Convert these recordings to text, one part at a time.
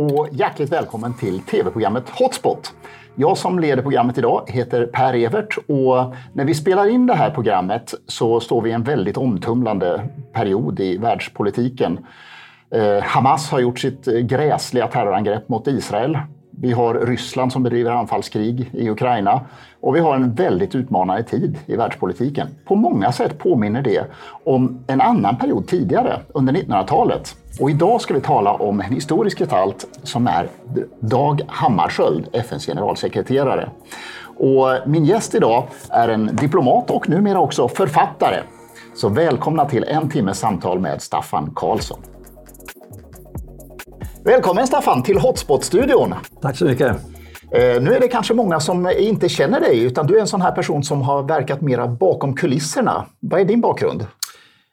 och hjärtligt välkommen till tv-programmet Hotspot. Jag som leder programmet idag heter Per Evert och när vi spelar in det här programmet så står vi i en väldigt omtumlande period i världspolitiken. Eh, Hamas har gjort sitt eh, gräsliga terrorangrepp mot Israel. Vi har Ryssland som bedriver anfallskrig i Ukraina och vi har en väldigt utmanande tid i världspolitiken. På många sätt påminner det om en annan period tidigare, under 1900-talet. Och idag ska vi tala om en historisk gestalt som är Dag Hammarskjöld, FNs generalsekreterare. Och min gäst idag är en diplomat och numera också författare. Så välkomna till en timmes samtal med Staffan Karlsson. Välkommen Staffan till Hotspot-studion. Tack så mycket. Eh, nu är det kanske många som inte känner dig, utan du är en sån här person som har verkat mera bakom kulisserna. Vad är din bakgrund?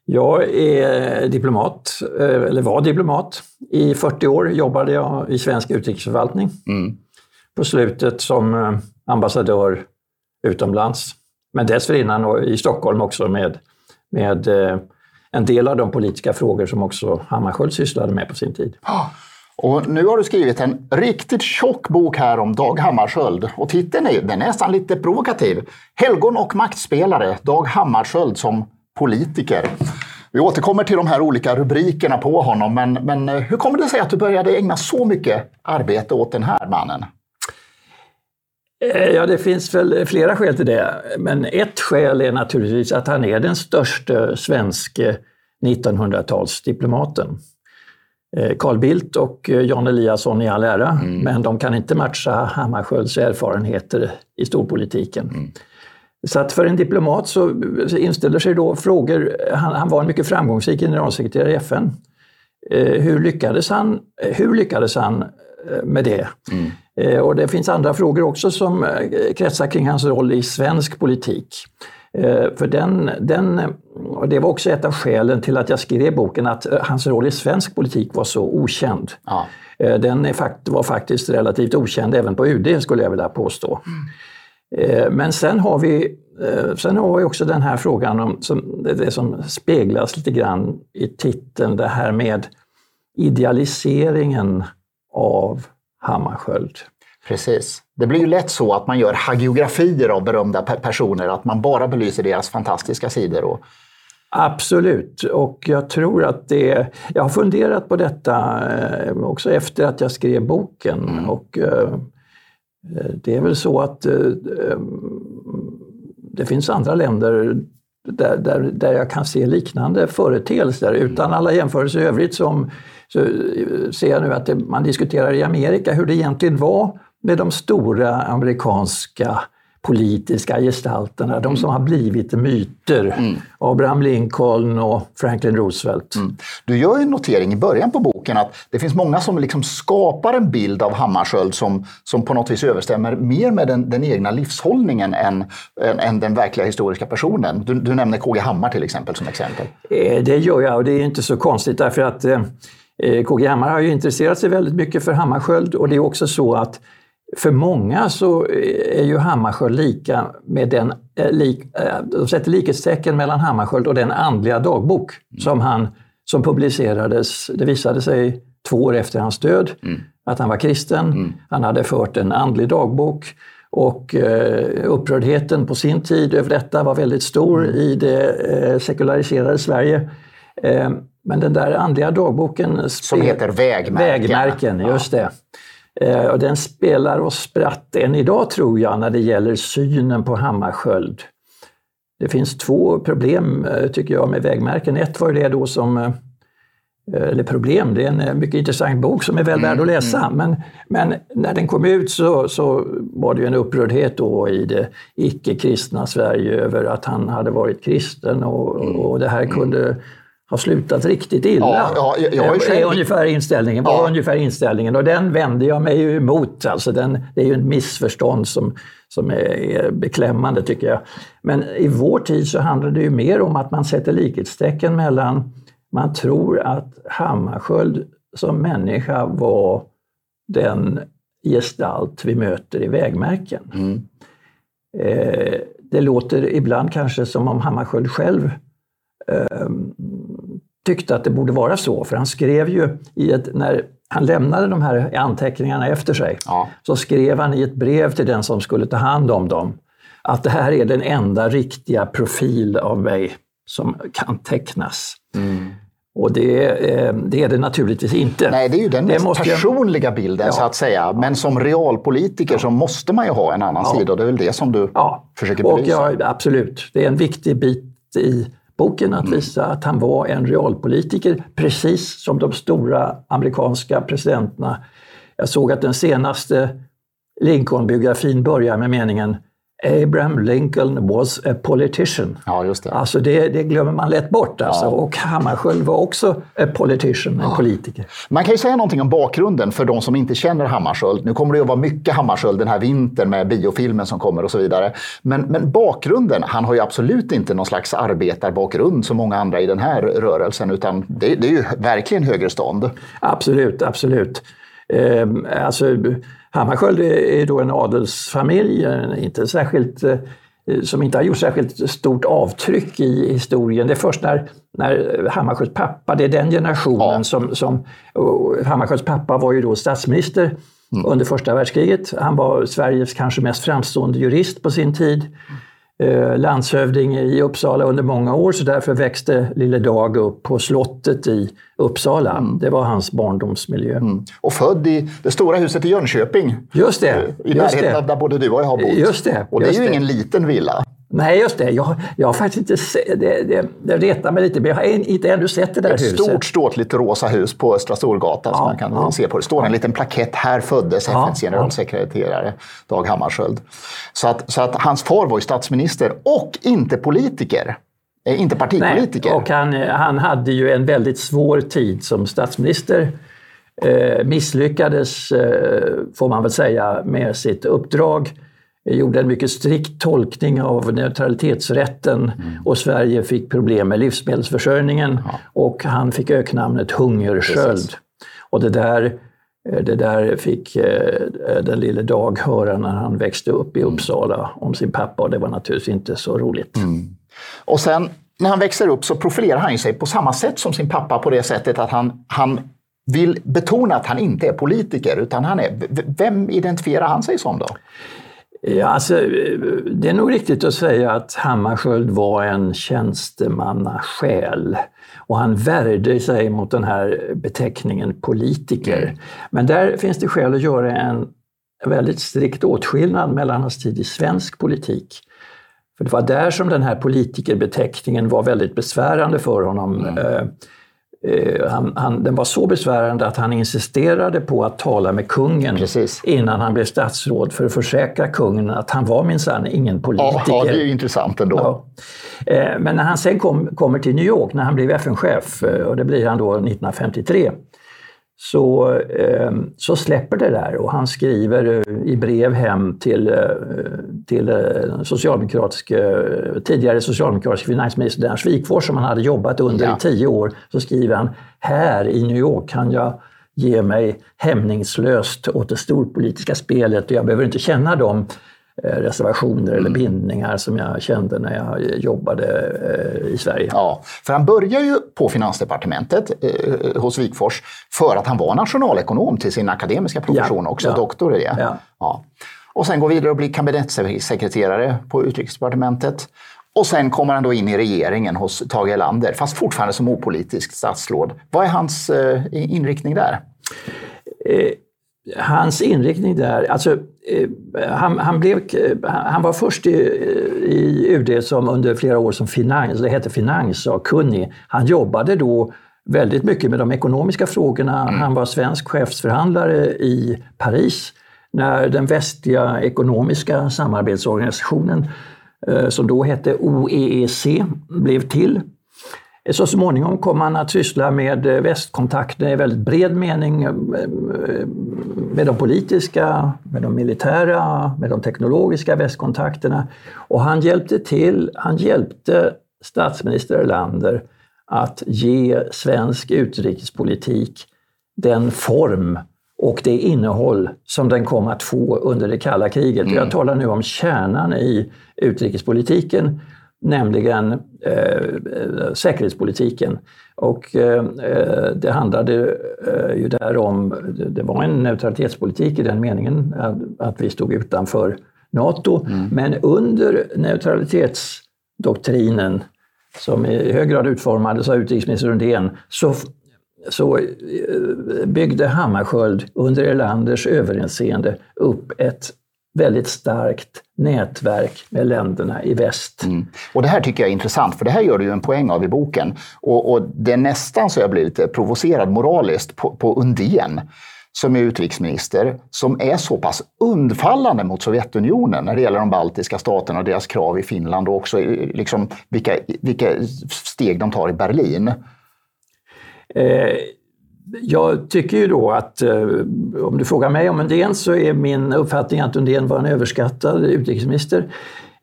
Jag är diplomat, eh, eller var diplomat. I 40 år jobbade jag i svensk utrikesförvaltning. Mm. På slutet som eh, ambassadör utomlands. Men dessförinnan i Stockholm också med, med en del av de politiska frågor som också Hammarskjöld sysslade med på sin tid. Och nu har du skrivit en riktigt tjock bok här om Dag Hammarskjöld. Och titeln är, den är nästan lite provokativ. Helgon och maktspelare, Dag Hammarskjöld som politiker. Vi återkommer till de här olika rubrikerna på honom, men, men eh, hur kommer det sig att du började ägna så mycket arbete åt den här mannen? Eh, ja, det finns väl flera skäl till det. Men ett skäl är naturligtvis att han är den största svenske 1900-talsdiplomaten. Eh, Carl Bildt och Jan Eliasson i all ära, mm. men de kan inte matcha Hammarskjölds erfarenheter i storpolitiken. Mm. Så att för en diplomat så inställer sig då frågor. Han, han var en mycket framgångsrik generalsekreterare i FN. Eh, hur, lyckades han, hur lyckades han med det? Mm. Och det finns andra frågor också som kretsar kring hans roll i svensk politik. Eh, för den, den, och det var också ett av skälen till att jag skrev boken, att eh, hans roll i svensk politik var så okänd. Ja. Eh, den är, var faktiskt relativt okänd även på UD skulle jag vilja påstå. Mm. Men sen har, vi, sen har vi också den här frågan om som, det som speglas lite grann i titeln, det här med idealiseringen av Hammarskjöld. Precis. Det blir ju lätt så att man gör hagiografier av berömda personer, att man bara belyser deras fantastiska sidor. Och... Absolut, och jag tror att det... Jag har funderat på detta eh, också efter att jag skrev boken. Mm. Och eh, det är väl så att eh, det finns andra länder där, där, där jag kan se liknande företeelser. Mm. Utan alla jämförelser i övrigt som, så ser jag nu att det, man diskuterar i Amerika hur det egentligen var med de stora amerikanska politiska gestalterna, de som har blivit myter. Mm. Abraham Lincoln och Franklin Roosevelt. Mm. Du gör en notering i början på boken att det finns många som liksom skapar en bild av Hammarskjöld som, som på något vis överstämmer mer med den, den egna livshållningen än, än, än, den verkliga historiska personen. Du, du nämner KG Hammar till exempel som exempel. Eh, det gör jag och det är inte så konstigt därför att eh, eh KG Hammar har ju intresserat sig väldigt mycket för Hammarskjöld och det är också så att för många så är ju Hammarskjöld lika med den, eh, lik, eh, de sätter likhetstecken mellan Hammarskjöld och den andliga dagbok mm. som, han, som publicerades, det visade sig två år efter hans död, mm. att han var kristen. Mm. Han hade fört en andlig dagbok och eh, upprördheten på sin tid över detta var väldigt stor mm. i det eh, sekulariserade Sverige. Eh, men den där andliga dagboken... Som heter Vägmärken. Vägmärken, just det. Eh, och den spelar och spratt än idag tror jag när det gäller synen på Hammarskjöld. Det finns två problem eh, tycker jag med vägmärken. Ett var det då som eh, eller problem, det är en mycket intressant bok som är väl värd att mm, läsa. Mm. Men, men när den kom ut så, så var det ju en upprördhet då i det icke-kristna Sverige över att han hade varit kristen och, mm. och det här kunde har slutat riktigt illa. Ja, ja, jag, är själv... ungefär inställningen, var ja. ungefär inställningen och den vänder jag mig ju emot. Alltså den, det är ju ett missförstånd som, som är, beklämmande tycker jag. Men i vår tid så handlar det ju mer om att man sätter likhetstecken mellan, man tror att Hammarskjöld som människa var den gestalt vi möter i vägmärken. Mm. Eh, det låter ibland kanske som om Hammarskjöld själv eh, tyckte att det borde vara så. För han skrev ju, i ett, när han lämnade de här anteckningarna efter sig, Ja. så skrev han i ett brev till den som skulle ta hand om dem att det här är den enda riktiga profil av mig som kan tecknas. Och det, eh, det är det naturligtvis inte. Nej, det är ju den Det måste jag- personliga bilden Ja. så att säga. Men som realpolitiker så måste man ju ha en annan Ja. sida och det är väl det som du Ja, försöker och belysa. ja, absolut. Det är en viktig bit i boken att visa att han var en realpolitiker, precis som de stora amerikanska presidenterna. Jag såg att den senaste Lincoln-biografin börjar med meningen Abraham Lincoln was a politician. Ja, just det. Alltså det, det glömmer man lätt bort. Alltså. Ja. Och Hammarskjöld var också a politician, en politiker. Man kan ju säga någonting om bakgrunden för de som inte känner Hammarskjöld. Nu kommer det att vara mycket Hammarskjöld den här vintern med biofilmen som kommer och så vidare. Men, men bakgrunden, han har ju absolut inte någon slags arbetarbakgrund som många andra i den här rörelsen utan det, det är ju verkligen högerstånd. Absolut, absolut. Eh, alltså, Hammarskjöld är då en adelsfamilj, inte särskilt, eh, som inte har gjort särskilt stort avtryck i historien. Det är först när, när Hammarskjölds pappa, det är den generationen Ja. som... som Hammarskjölds pappa var ju då statsminister under första världskriget. Han var Sveriges kanske mest framstående jurist på sin tid. Eh, landshövding i Uppsala under många år så därför växte lille Dag upp på slottet i Uppsala. Det var hans barndomsmiljö. Och född i det stora huset i Jönköping. Just det. I just närheten det. där både du och jag har bott. Just det, Och det är ju det. ingen liten villa. Nej, just det. Jag, jag har faktiskt inte se, det, det, det retar mig lite, men jag har inte ännu sett det där Ett huset. stort ståtligt rosa hus på Östra Storgatan som Ja, man kan ja. se på. Det står en liten plakett. Här föddes Ja, FNs generalsekreterare Dag Hammarskjöld. Så att, så att hans far var ju statsminister och inte politiker. Eh, inte partipolitiker. Nej, och han, han hade ju en väldigt svår tid som statsminister. Eh, misslyckades, eh, får man väl säga, med sitt uppdrag. Gjorde en mycket strikt tolkning av neutralitetsrätten och Sverige fick problem med livsmedelsförsörjningen och han fick öknamnet hungersköld. Precis. Och det där, eh, det där fick eh, den lille Dag höra när han växte upp i Uppsala om sin pappa och det var naturligtvis inte så roligt. Och sen när han växer upp så profilerar han sig på samma sätt som sin pappa på det sättet att han, han vill betona att han inte är politiker utan han är... Vem identifierar han sig som då? Ja, alltså, det är nog riktigt att säga att Hammarskjöld var en tjänstemannasjäl och han värjde sig mot den här beteckningen politiker. Men där finns det skäl att göra en väldigt strikt åtskillnad mellan hans tid i svensk politik. För det var där som den här politikerbeteckningen var väldigt besvärande för honom. Eh, eh, Han, han, den var så besvärande att han insisterade på att tala med kungen Precis. innan han blev statsråd för att försäkra kungen att han var minsann ingen politiker. Ja, ja, det är intressant ändå. Ja. Eh, Men när han sen kom, kommer till New York, när han blev FN-chef, eh, och det blir han då 1953, så, eh, så släpper det där och han skriver eh, i brev hem till, eh, till eh, socialdemokratiske, tidigare socialdemokratiske finansminister Ernst Wigforss som han hade jobbat under Ja. i tio år. Så skriver han, här i New York kan jag ge mig hämningslöst åt det storpolitiska spelet och jag behöver inte känna de eh, reservationer eller bindningar som jag kände när jag jobbade eh, i Sverige. Ja, för han börjar ju på Finansdepartementet eh, hos Wigforss för att han var nationalekonom till sin akademiska profession Ja, också, ja. doktor i det. Ja. Ja. Och sen går vidare och blir kabinettssekreterare på Utrikesdepartementet. Och sen kommer han då in i regeringen hos Tage Erlander, fast fortfarande som opolitiskt statsråd. Vad är hans eh, inriktning där? Eh, hans inriktning där, alltså eh, han, han, blev, han var först i, i UD som under flera år som finans, det hette finanssakkunnig. Han jobbade då väldigt mycket med de ekonomiska frågorna. Han var svensk chefsförhandlare i Paris när den västliga ekonomiska samarbetsorganisationen eh, som då hette OEEC blev till. Så småningom kom han att syssla med eh, västkontakter i väldigt bred mening. eh, Med de politiska, med de militära, med de teknologiska västkontakterna. Och han hjälpte till, han hjälpte statsminister Erlander att ge svensk utrikespolitik den form och det innehåll som den kom att få under det kalla kriget. Jag talar nu om kärnan i utrikespolitiken nämligen eh, säkerhetspolitiken. Och eh, det handlade eh, ju där om, det var en neutralitetspolitik i den meningen att, att vi stod utanför NATO, mm. men under neutralitetsdoktrinen som i hög grad utformades av utrikesminister Undén så så eh, byggde Hammarskjöld under Erlanders överinseende upp ett väldigt starkt nätverk med länderna i väst. Mm. Och Det här tycker jag är intressant, för det här gör du ju en poäng av i boken. Och, och det är nästan så jag blir lite provocerad moraliskt på, på Undén som är utrikesminister, som är så pass undfallande mot Sovjetunionen när det gäller de baltiska staterna och deras krav i Finland och också liksom vilka, vilka steg de tar i Berlin. Eh, jag tycker ju då att, eh, om du frågar mig om Undén, så är min uppfattning att Undén var en överskattad utrikesminister.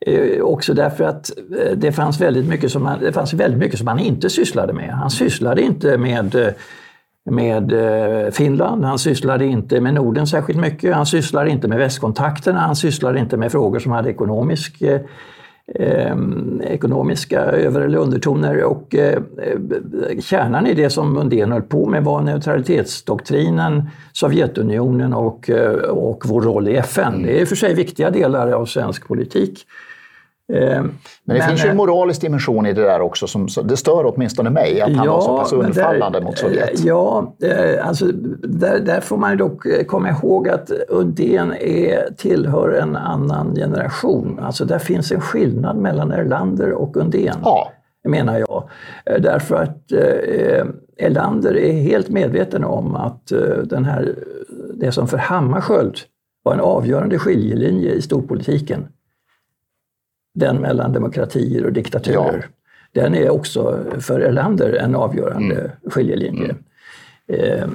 Eh, också därför att eh, det fanns, väldigt mycket som han, det fanns väldigt mycket som han inte sysslade med. Han sysslade inte med eh, med Finland, han sysslade inte med Norden särskilt mycket, han sysslade inte med västkontakterna, han sysslade inte med frågor som hade ekonomisk eh, ekonomiska över eller undertoner och eh, kärnan i det som Undén höll på med var neutralitetsdoktrinen, Sovjetunionen och, eh, och vår roll i FN. Det är i och för sig viktiga delar av svensk politik. Men det men, finns ju en eh, moralisk dimension i det där också. Som, det stör åtminstone mig, att han ja, var så pass undfallande mot Sovjet. Ja, alltså, där, där får man dock komma ihåg att Undén är, tillhör en annan generation. Alltså där finns en skillnad mellan Erlander och Undén. Ja. menar jag. Därför att eh, Erlander är helt medveten om att eh, den här, det som för Hammarskjöld var en avgörande skiljelinje i storpolitiken den mellan demokratier och diktaturer. Ja. Den är också för Erlander en avgörande mm. skiljelinje. Mm. Eh,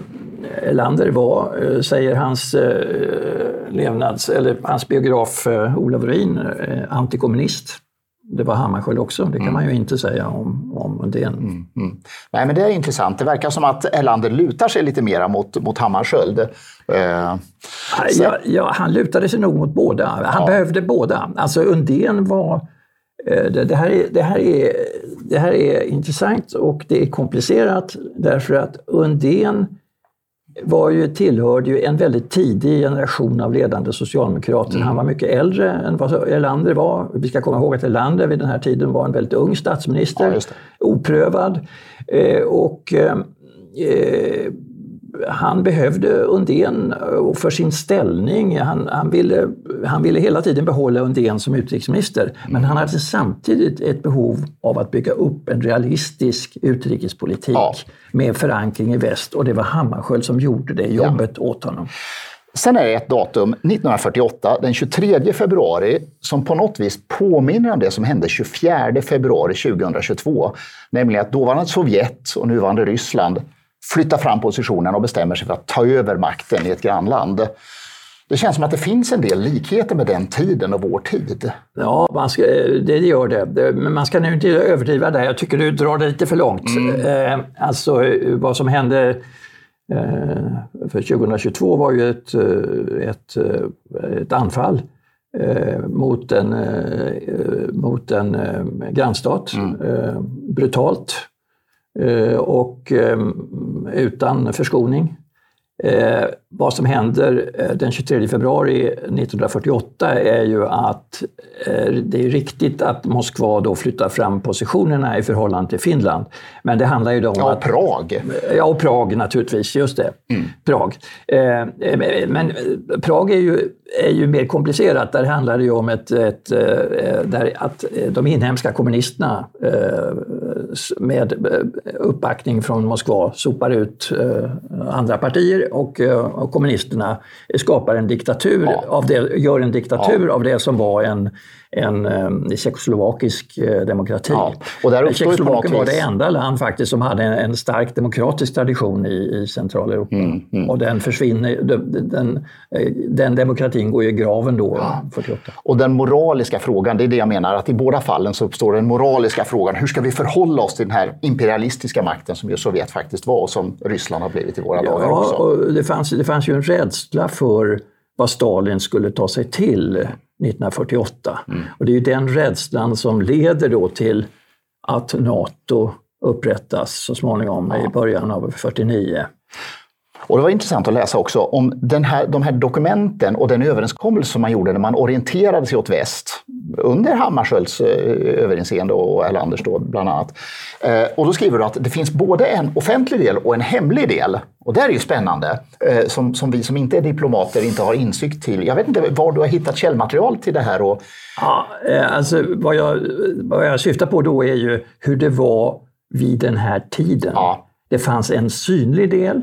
Erlander var, eh, säger hans eh, levnads, eller hans biograf eh, Olof Ruin, eh, antikommunist det var Hammarskjöld också. Det kan mm. man ju inte säga om, om Undén. Mm, mm. Nej, men det är intressant. Det verkar som att Erlander lutar sig lite mera mot, mot Hammarskjöld. Eh, ja, ja, han lutade sig nog mot båda. Han ja. behövde båda. Alltså Undén var... Eh, det, det, här är, det, här är, det här är intressant och det är komplicerat därför att Undén var ju, tillhörde ju en väldigt tidig generation av ledande socialdemokrater. Mm. Han var mycket äldre än vad Erlander var. Vi ska komma ihåg att Erlander vid den här tiden var en väldigt ung statsminister, ja, oprövad. Eh, och eh, eh han behövde Undén eh, för sin ställning. Han, han, ville, han ville hela tiden behålla Undén som utrikesminister. Men han hade samtidigt ett behov av att bygga upp en realistisk utrikespolitik ja. med förankring i väst. Och det var Hammarskjöld som gjorde det jobbet ja. åt honom. Sen är det ett datum, 1948, den 23 februari, som på något vis påminner om det som hände 24 februari 2022. Nämligen att dåvarande Sovjet och nuvarande Ryssland flyttar fram positionen och bestämmer sig för att ta över makten i ett grannland. Det känns som att det finns en del likheter med den tiden och vår tid. Ja, ska, det gör det. Men man ska nu inte överdriva det. Jag tycker du drar det lite för långt. Mm. Eh, alltså vad som hände eh, för 2022 var ju ett, eh, ett, ett anfall mot en, mot en grannstat. Mm. Brutalt Eh, Eh, och ehm, utan förskoning. Eh, vad som händer eh, den 23 februari 1948 är ju att eh, det är riktigt att Moskva då flyttar fram positionerna i förhållande till Finland. Men det handlar ju då om ja, att... Prag. Ja, och Prag naturligtvis, just det. Mm. Prag. Eh, men Prag är ju, är ju mer komplicerat. Där handlar det ju om ett, ett, där att de inhemska kommunisterna med uppbackning från Moskva sopar ut andra partier och, eh, och kommunisterna skapar en diktatur, ja. av det, gör en diktatur ja. av det som var en, en, en tjeckoslovakisk eh, demokrati. Ja. Och där Tjeckoslovakien var det enda land faktiskt som hade en, en stark demokratisk tradition i, i Centraleuropa. Mm, mm. Och den försvinner, den, den, eh, den, demokratin går i graven då, ja. 48. Och den moraliska frågan, det är det jag menar, att i båda fallen så uppstår den moraliska frågan, hur ska vi förhålla oss till den här imperialistiska makten som ju Sovjet faktiskt var och som Ryssland har blivit i våra ja, dagar också? Och det, fanns, det fanns ju en rädsla för vad Stalin skulle ta sig till 1948. Mm. Och det är ju den rädslan som leder då till att Nato upprättas så småningom ja. i början av 49. Och det var intressant att läsa också om den här, de här dokumenten och den överenskommelse som man gjorde när man orienterade sig åt väst under Hammarskjölds eh, överinseende och Erlanders då bland annat. Eh, och då skriver du att det finns både en offentlig del och en hemlig del. Och det är ju spännande, eh, som, som vi som inte är diplomater inte har insikt till. Jag vet inte var du har hittat källmaterial till det här? Och... Ja, alltså, vad, jag, vad jag syftar på då är ju hur det var vid den här tiden. Ja. Det fanns en synlig del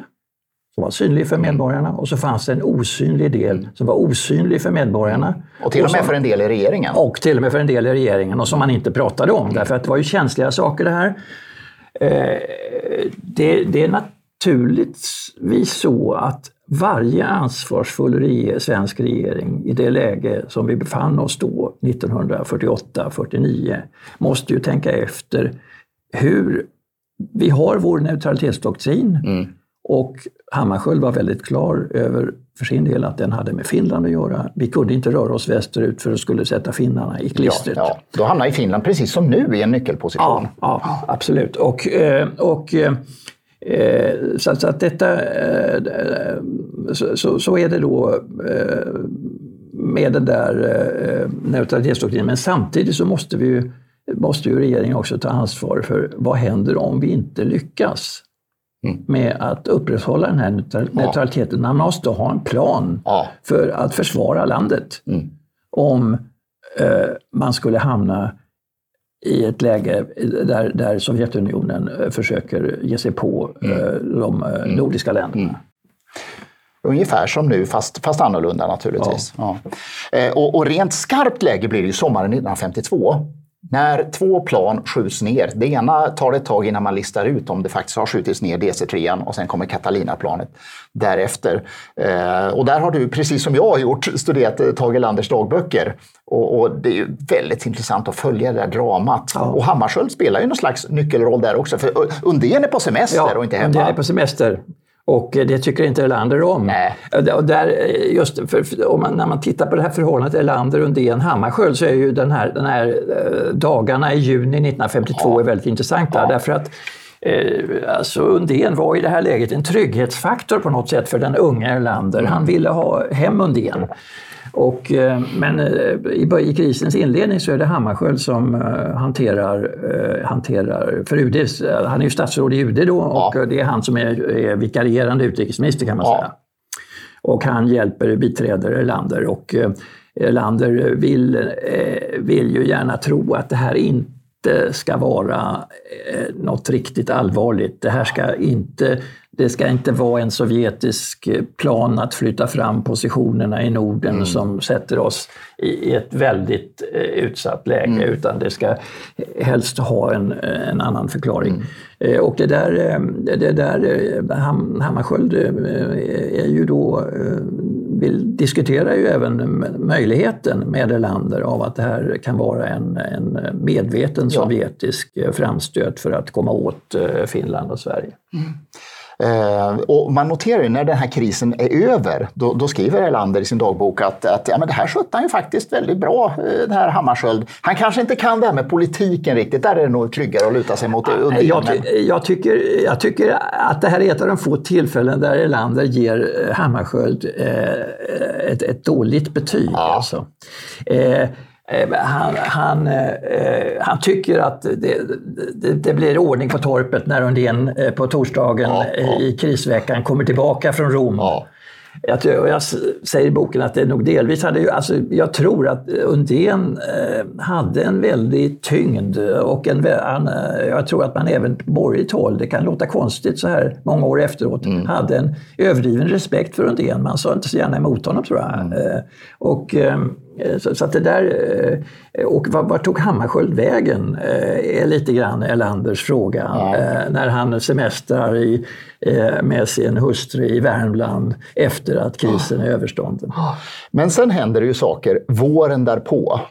som var synlig för medborgarna och så fanns det en osynlig del som var osynlig för medborgarna. Och till och, med för en del i regeringen. Och till och med för en del i regeringen och som man inte pratade om därför att det var ju känsliga saker det här. Eh, det, det är naturligtvis så att varje ansvarsfull svensk regering i det läge som vi befann oss då, 1948-49, måste ju tänka efter hur vi har vår neutralitetsdoktrin mm. Och Hammarskjöld var väldigt klar över för sin del att den hade med Finland att göra. Vi kunde inte röra oss västerut för att skulle sätta finnarna i klistret. Ja, ja. Då hamnar Finland precis som nu i en nyckelposition. Ja, ja absolut. Och, eh, och, eh, så, så att detta, eh, så, så är det då med den där neutralitetsdoktrinen. Men samtidigt så måste vi måste ju regeringen också ta ansvar för vad händer om vi inte lyckas mm. med att upprätthålla den här neutraliteten. Man måste ha en plan ja. för att försvara landet. Mm. Om eh, man skulle hamna i ett läge där, där Sovjetunionen eh, försöker ge sig på mm. eh, de eh, mm. nordiska länderna. Mm. Ungefär som nu, fast, fast annorlunda naturligtvis. Ja. Ja. Eh, och, och, rent skarpt läge blir det ju sommaren 1952 när två plan skjuts ner, det ena tar ett tag innan man listar ut om det faktiskt har skjutits ner DC-3 och sen kommer Catalina-planet därefter. Eh, och där har du, precis som jag har gjort, studerat eh, Tage Landers dagböcker. Och, och, det är ju väldigt intressant att följa det där dramat. Ja. Och Hammarskjöld spelar ju någon slags nyckelroll där också, för Undén är på semester ja, och inte hemma. Undén är på semester. Och det tycker inte Erlander om. Nej. Och där, just för, om man, när man tittar på det här förhållandet Erlander, Undén, Hammarskjöld så är ju den här, den här eh, dagarna i juni 1952 ja. är väldigt intressanta. Ja. Därför att eh, alltså Undén var i det här läget en trygghetsfaktor på något sätt för den unga Erlander. Han ville ha hem Undén. Och, eh, men eh, i krisens inledning så är det Hammarskjöld som eh, hanterar, hanterar för UD, han är ju statsråd i UD då och ja. det är han som är, är vikarierande utrikesminister kan man ja. säga. Och han hjälper, biträder Erlander och Erlander vill, vill ju gärna tro att det här inte ska vara något riktigt allvarligt. Det här ska inte det ska inte vara en sovjetisk plan att flytta fram positionerna i Norden mm. som sätter oss i ett väldigt eh, utsatt läge, mm. utan det ska helst ha en, en annan förklaring. Mm. Eh, och det där, eh, det där Hammarskjöld är ju då, vill, diskuterar ju även möjligheten med Erlander av att det här kan vara en, en medveten sovjetisk framstöt för att komma åt Finland och Sverige. Eh, och man noterar ju när den här krisen är över, då, då skriver Erlander i sin dagbok att, att ja, men det här skötte han ju faktiskt väldigt bra, eh, den här Hammarskjöld. Han kanske inte kan det här med politiken riktigt, där är det nog tryggare att luta sig mot. Under, jag, jag, tycker, jag tycker att det här är ett av de få tillfällen där Erlander ger eh, Hammarskjöld eh, ett, ett dåligt betyg. Ja. Alltså. Eh, han, han, eh, han tycker att det, det, det, blir ordning på torpet när Undén eh, på torsdagen ja, ja. i krisveckan kommer tillbaka från Rom. Ja. Jag, jag, säger i boken att det nog delvis hade ju, alltså jag tror att Undén hade en väldig tyngd och en, han, jag tror att man även på borgerligt håll, det kan låta konstigt så här många år efteråt, mm. hade en överdriven respekt för Undén. Man sa inte så gärna emot honom tror jag. Mm. Och, Eh, så, så, att det där, eh, och var, var tog Hammarskjöld vägen? Eh, är lite grann Erlanders fråga. Ja. När han semestrar i, med sin hustru i Värmland efter att krisen är överstånden. Men sen händer det ju saker våren därpå.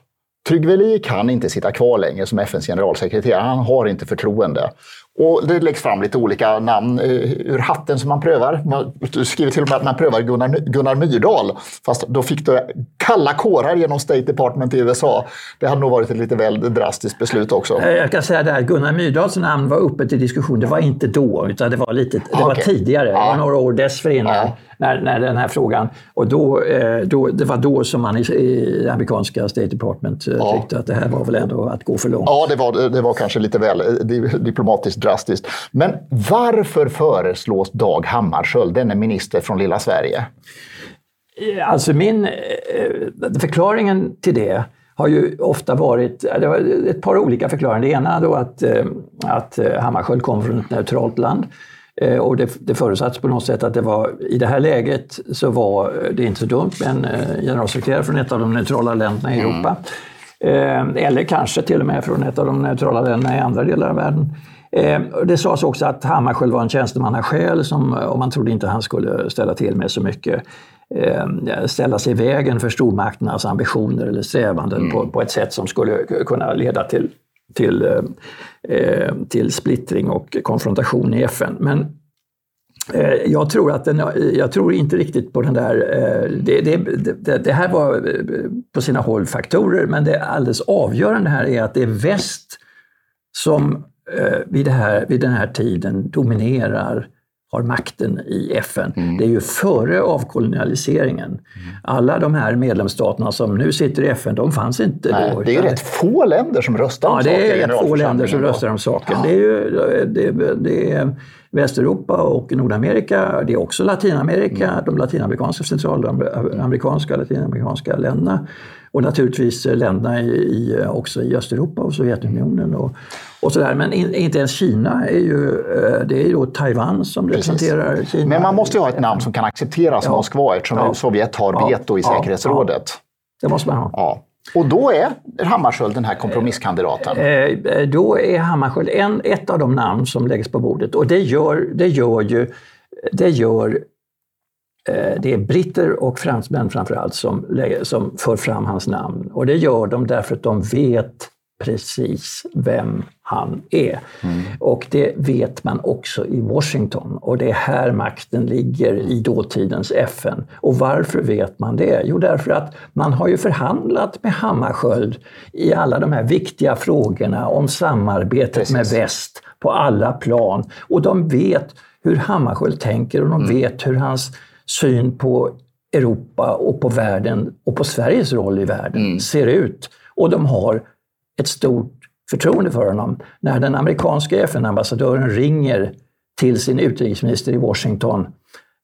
Trygve Lie kan inte sitta kvar längre som FNs generalsekreterare. Han har inte förtroende. Och det läggs fram lite olika namn eh, ur hatten som man prövar. Du skriver till och med att man prövar Gunnar, Gunnar Myrdal. Fast då fick du kalla kårar genom State Department i USA. Det hade nog varit ett lite väl drastiskt beslut också. Eh, jag kan säga det här, Gunnar Myrdals namn var uppe till diskussion. Det var inte då, utan det var, lite, det var tidigare. Det var några år dessförinnan. Ja när, när den här frågan... Och då, eh, då, det var då som man i, i amerikanska State Department eh, ja. tyckte att det här var väl ändå att gå för långt. Ja, det var, det var kanske lite väl eh, diplomatiskt drastiskt. Men varför föreslås Dag Hammarskjöld, denne minister från lilla Sverige? Alltså min förklaringen till det har ju ofta varit det var ett par olika förklaringar. Det ena då att, att Hammarskjöld kom från ett neutralt land och det, det förutsattes på något sätt att det var, i det här läget så var det inte så dumt med en eh, generalsekreterare från ett av de neutrala länderna i Europa. Mm. Eller kanske till och med från ett av de neutrala länderna i andra delar av världen. Det sades också att Hammarskjöld var en tjänstemannasjäl som, och man trodde inte han skulle ställa till med så mycket ställa sig i vägen för stormakternas ambitioner eller strävanden mm. på, på ett sätt som skulle kunna leda till till, eh, till splittring och konfrontation i FN. Men eh, jag tror, att den, jag tror inte riktigt på den där... Eh, det, det, det, det, här var eh, på sina håll faktorer, men det alldeles avgörande här är att det är väst som eh, vid, det här, vid den här tiden dominerar har makten i FN. Mm. Det är ju före avkolonialiseringen. Mm. Alla de här medlemsstaterna som nu sitter i FN, de fanns inte Nej, då. Det är rätt få länder som röstar om saker. Ja, det är rätt få länder som röstar om saken. Ja. Det, är ju, det, det är Västeuropa och Nordamerika. Det är också Latinamerika, mm. de latinamerikanska, centralamerikanska och latinamerikanska länderna. Och naturligtvis länderna i, i, också i Östeuropa och Sovjetunionen. Och, och sådär. Men in, inte ens Kina är ju, eh, det är ju Taiwan som representerar Precis. Kina. Men man måste ju ha ett namn som kan accepteras ja. Moskva eftersom ja. Sovjet har veto i ja. säkerhetsrådet. Det måste man ha. Ja. Och då är Hammarskjöld den här kompromisskandidaten? Eh, eh, då är Hammarskjöld en, ett av de namn som läggs på bordet. Och det gör, det gör ju det gör det är britter och fransmän framförallt som, som för fram hans namn. Och det gör de därför att de vet precis vem han är. Mm. Och det vet man också i Washington. Och det är här makten ligger i dåtidens FN. Och varför vet man det? Jo, därför att man har ju förhandlat med Hammarskjöld i alla de här viktiga frågorna om samarbetet precis. med väst på alla plan. Och de vet hur Hammarskjöld tänker och de mm. vet hur hans syn på Europa och på världen och på Sveriges roll i världen mm. ser ut. Och de har ett stort förtroende för honom. När den amerikanska FN-ambassadören ringer till sin utrikesminister i Washington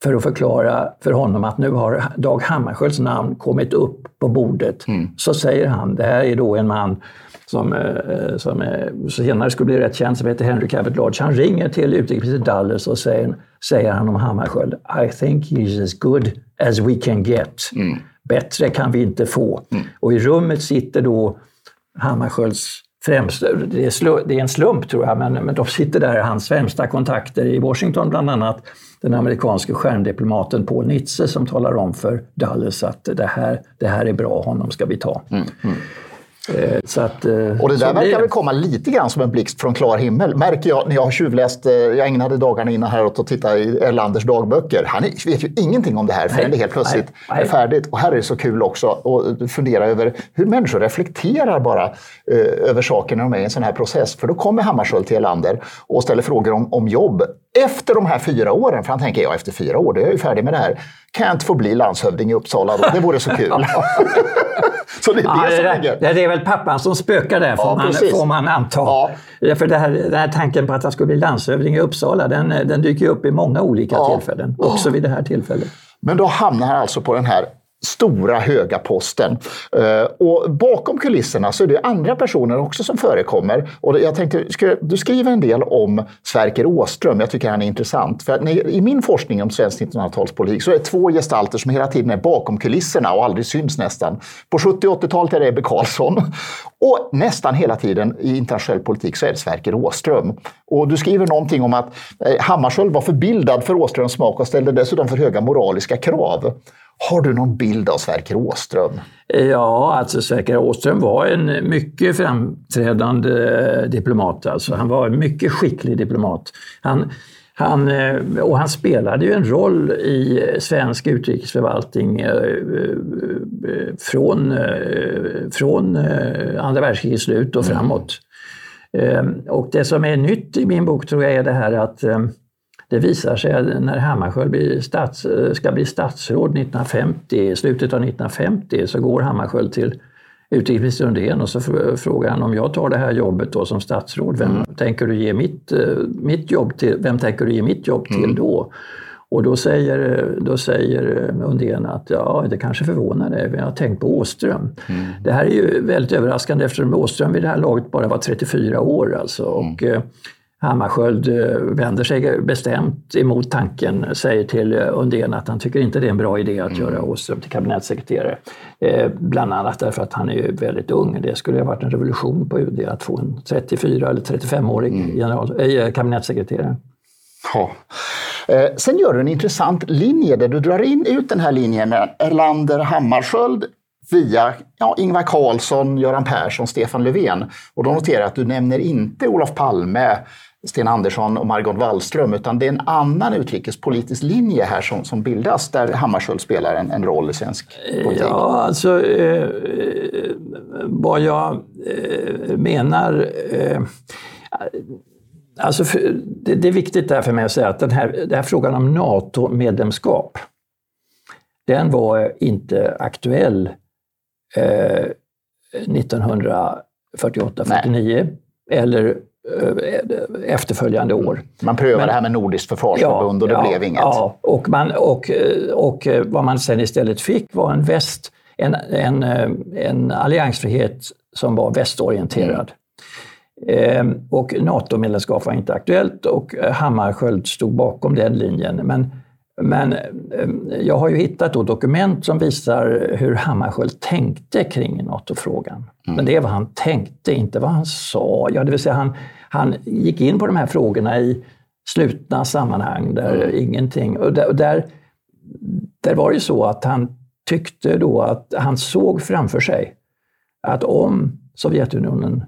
för att förklara för honom att nu har Dag Hammarskjölds namn kommit upp på bordet, mm. så säger han, det här är då en man som, eh, som senare skulle bli rätt känd, som heter Henry Cabot Lodge. Han ringer till utrikesminister Dulles och säger, säger han om Hammarskjöld, I think he's as good as we can get. Mm. Bättre kan vi inte få. Mm. Och i rummet sitter då Hammarskjölds främsta, det är, slu, det är en slump tror jag, men, men de sitter där, hans främsta kontakter i Washington bland annat, den amerikanske stjärndiplomaten Paul Nitze som talar om för Dulles att det här, det här är bra, honom ska vi ta. Mm. Eh, så att, eh, och det där verkar väl komma lite grann som en blixt från klar himmel. Märker jag när jag har tjuvläst, eh, jag ägnade dagarna innan här åt att titta i Erlanders dagböcker. Han vet ju ingenting om det här förrän det helt plötsligt nej, nej. är färdigt. Och här är det så kul också att fundera över hur människor reflekterar bara eh, över saker när de är i en sån här process. För då kommer Hammarskjöld till Erlander och ställer frågor om, om jobb. Efter de här fyra åren, för han tänker jag efter fyra år, då är jag ju färdig med det här. Kan jag inte få bli landshövding i Uppsala då? Det vore så kul. Så det är ja, det som det, det, det är väl pappan som spökar där, får, ja, man, får man anta. Ja. För det här, den här tanken på att han skulle bli landshövding i Uppsala, den, den dyker upp i många olika ja. tillfällen. Också vid det här tillfället. Men då hamnar han alltså på den här stora höga posten. Eh, och bakom kulisserna så är det andra personer också som förekommer. Och jag tänkte, du skriver en del om Sverker Åström. Jag tycker han är intressant. För I min forskning om svensk 1900-talspolitik så är det två gestalter som hela tiden är bakom kulisserna och aldrig syns nästan. På 70 och 80-talet är det Ebbe Carlsson. Och nästan hela tiden i internationell politik så är det Sverker Åström. Och du skriver någonting om att eh, Hammarskjöld var förbildad för Åströms smak och ställde dessutom för höga moraliska krav. Har du någon bild av Sverker Åström? Ja, alltså Sverker Åström var en mycket framträdande diplomat. Alltså. Han var en mycket skicklig diplomat. Han, han, eh, och han spelade ju en roll i svensk utrikesförvaltning eh, eh, från, från andra världskrigets slut och mm. framåt. Och det som är nytt i min bok tror jag är det här att det visar sig när Hammarskjöld blir stats, ska bli statsråd 1950, slutet av 1950, så går Hammarskjöld till utrikesminister Undén och så frågar han om jag tar det här jobbet då som statsråd, vem mm. tänker du ge mitt, mitt jobb till, vem tänker du ge mitt jobb till mm. då? Och då säger, då säger Undén att ja, det kanske förvånar dig, jag har tänkt på Åström. Mm. Det här är ju väldigt överraskande eftersom Åström vid det här laget bara var 34 år. Alltså. Och, mm. Eh, Hammarskjöld eh, vänder sig bestämt emot tanken, säger till eh, Undén att han tycker inte det är en bra idé att mm. göra Åström till kabinettssekreterare. Eh, bland annat därför att han är väldigt ung. Det skulle ha varit en revolution på UD att få en 34 eller 35-årig mm. general, äh, kabinettssekreterare. Ja. Eh, sen gör du en intressant linje där du drar in ut den här linjen Erlander Hammarskjöld via ja, Ingvar Carlsson, Göran Persson, Stefan Löfven. Och då noterar jag att du nämner inte Olof Palme, Sten Andersson och Margot Wallström, utan det är en annan utrikespolitisk linje här som, som bildas där Hammarskjöld spelar en, en roll i svensk politik. Ja, alltså eh, vad jag eh, menar eh, Alltså för, det, det, är viktigt där för mig att säga att den här, den här frågan om NATO-medlemskap, den var inte aktuell eh, 1948-49 eller Eh, efterföljande år. Man prövade Men, det här med Nordiskt försvarsförbund ja, och det ja, blev inget. Ja, och, man, och, och vad man sen istället fick var en, väst, en, en, eh, en alliansfrihet som var västorienterad. Mm. Eh, och NATO-medlemskap var inte aktuellt och Hammarskjöld stod bakom den linjen. Men men eh, jag har ju hittat då dokument som visar hur Hammarskjöld tänkte kring NATO-frågan. Mm. Men det är vad han tänkte, inte vad han sa. Ja, det vill säga han, han gick in på de här frågorna i slutna sammanhang där mm. ingenting... Och där, och där, där var det så att han tyckte då att han såg framför sig att om Sovjetunionen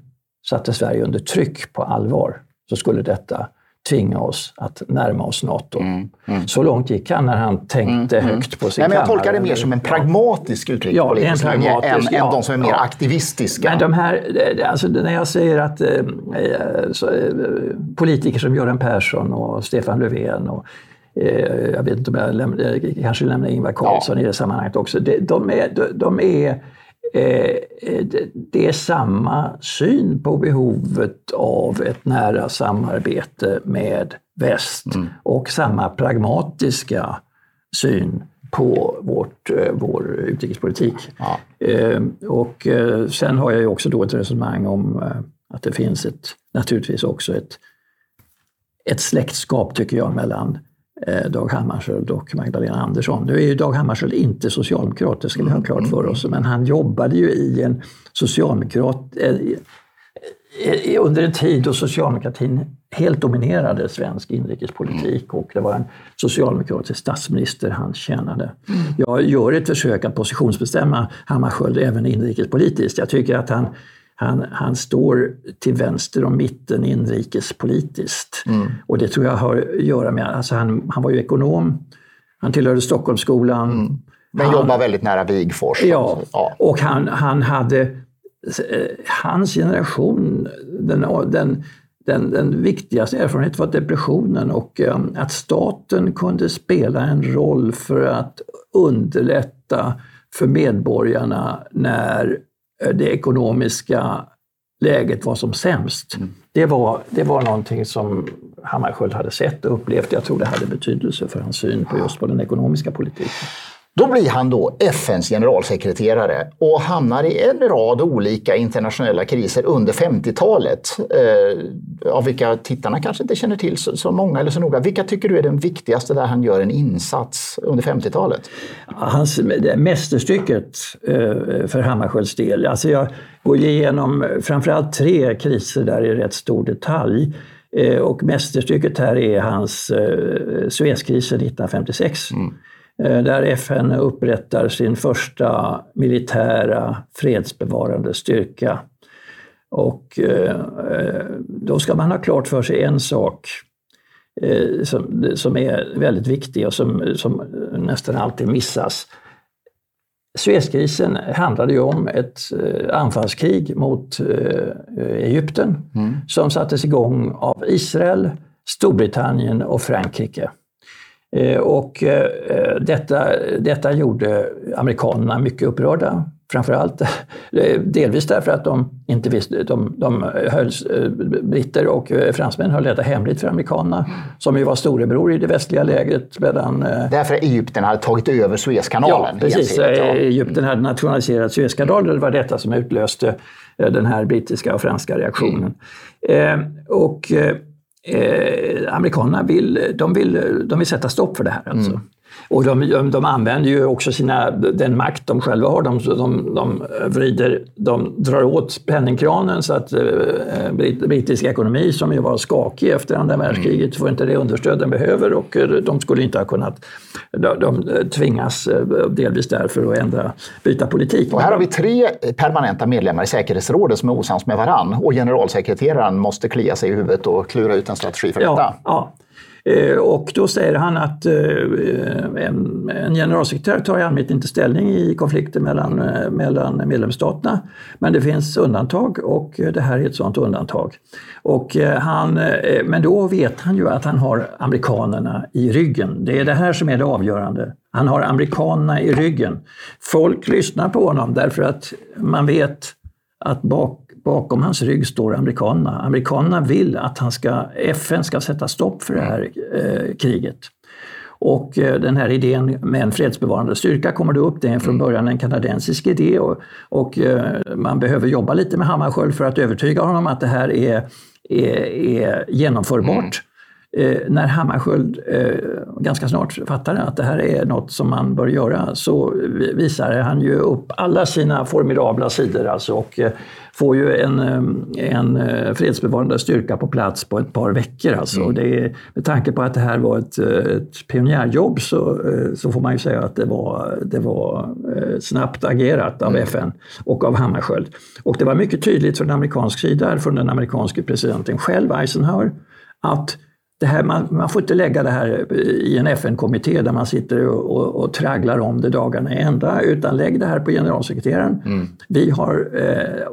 satte Sverige under tryck på allvar så skulle detta tvinga oss att närma oss Nato. Mm, mm. Så långt gick han när han tänkte mm, mm. högt på sin Nej, men Jag tolkar det mer som en pragmatisk utrikespolitisk ja, linje än, ja, än de som är mer ja. aktivistiska. Men de här, alltså, när jag säger att eh, så, eh, politiker som Göran Persson och Stefan Löfven och eh, jag vet inte om jag lämnar, kanske lämnar Ingvar Carlsson i det sammanhanget också. De, de är, de, de är Eh, det är samma syn på behovet av ett nära samarbete med väst mm. och samma pragmatiska syn på vårt, eh, vår utrikespolitik. Ja. Eh, och sen har jag ju också då ett resonemang om att det finns ett, naturligtvis också ett, ett släktskap, tycker jag, mellan Eh, Dag Hammarskjöld och Magdalena Andersson. Nu är ju Dag Hammarskjöld inte socialdemokrat, det ska vi ha klart för mm. oss, men han jobbade ju i en socialdemokrat eh, under en tid då socialdemokratin helt dominerade svensk inrikespolitik mm. och det var en socialdemokratisk statsminister han tjänade. Mm. Jag gör ett försök att positionsbestämma Hammarskjöld även inrikespolitiskt. Jag tycker att han han, han står till vänster om mitten inrikespolitiskt. Mm. Och det tror jag har att göra med, alltså han, han var ju ekonom, han tillhörde Stockholmsskolan. Mm. Men han, jobbar väldigt nära Wigforss. Ja, ja, och han, han hade, eh, hans generation, den, den, den, den viktigaste erfarenheten var depressionen och um, att staten kunde spela en roll för att underlätta för medborgarna när Eh, det ekonomiska läget var som sämst. Mm. Det, var, det var någonting som Hammarskjöld hade sett och upplevt. Jag tror det hade betydelse för hans syn på just på den ekonomiska politiken. Då blir han då FNs generalsekreterare och hamnar i en rad olika internationella kriser under 50-talet. Eh, av vilka tittarna kanske inte känner till så, så, många eller så noga. Vilka tycker du är den viktigaste där han gör en insats under 50-talet? Hans mästerstycket eh, för Hammarskjölds del. Alltså jag går igenom framförallt tre kriser där i rätt stor detalj. Eh, och mästerstycket här är hans eh, Suezkrisen 1956. Mm där FN upprättar sin första militära fredsbevarande styrka. Och då ska man ha klart för sig en sak som, som är väldigt viktig och som, som nästan alltid missas. Suezkrisen handlade ju om ett eh, anfallskrig mot eh, Egypten mm. som sattes igång av Israel, Storbritannien och Frankrike. Eh, och detta, detta gjorde amerikanerna mycket upprörda. Framförallt delvis därför att de inte visste, de, de höll, britter och fransmän höll detta hemligt för amerikanerna, som ju var storebror i det västliga lägret. Medan, därför Egypten hade tagit över Suezkanalen? Ja, precis. Ja. Egypten hade nationaliserat Suezkanalen och det var detta som utlöste den här brittiska och franska reaktionen. Mm. Eh, och eh, amerikanerna vill, de vill, de vill sätta stopp för det här. Alltså. Mm. Och de, de använder ju också sina, den makt de själva har. De, de, de, vrider, de drar åt penningkranen så att eh, brittisk ekonomi, som ju var skakig efter andra världskriget, får inte det understöd den behöver och eh, de skulle inte ha kunnat... De, de tvingas eh, delvis därför att ändra, byta politik. Och här har vi tre permanenta medlemmar i säkerhetsrådet som är osams med varann och generalsekreteraren måste klia sig i huvudet och klura ut en strategi för ja, detta. Ja. Eh, och då säger han att eh, en generalsekreterare tar i allmänhet inte ställning i konflikter mellan, eh, mellan medlemsstaterna. Men det finns undantag och det här är ett sådant undantag. Och han, men då vet han ju att han har amerikanerna i ryggen. Det är det här som är det avgörande. Han har amerikanerna i ryggen. Folk lyssnar på honom därför att man vet att bak, bakom hans rygg står amerikanerna. Amerikanerna vill att han ska, FN ska sätta stopp för det här eh, kriget. Och eh, den här idén med en fredsbevarande styrka kommer då upp. Det är från början en kanadensisk idé och, och eh, man behöver jobba lite med Hammarskjöld för att övertyga honom att det här är, är, är genomförbart. Eh, när Hammarskjöld eh, ganska snart fattade att det här är något som man bör göra så visar han ju upp alla sina formidabla sidor alltså och eh, får ju en, eh, en eh, fredsbevarande styrka på plats på ett par veckor. Alltså. Mm. Det med tanke på att det här var ett, ett pionjärjobb så, så får man ju säga att det var, det var snabbt agerat av mm. FN och av Hammarskjöld. Och det var mycket tydligt från amerikansk sida, från den amerikanske presidenten själv, Eisenhower, att det här, man, man, får inte lägga det här i en FN-kommitté där man sitter och, och, och, tragglar om det dagarna i ända, utan lägg det här på generalsekreteraren. Mm. Vi har, eh,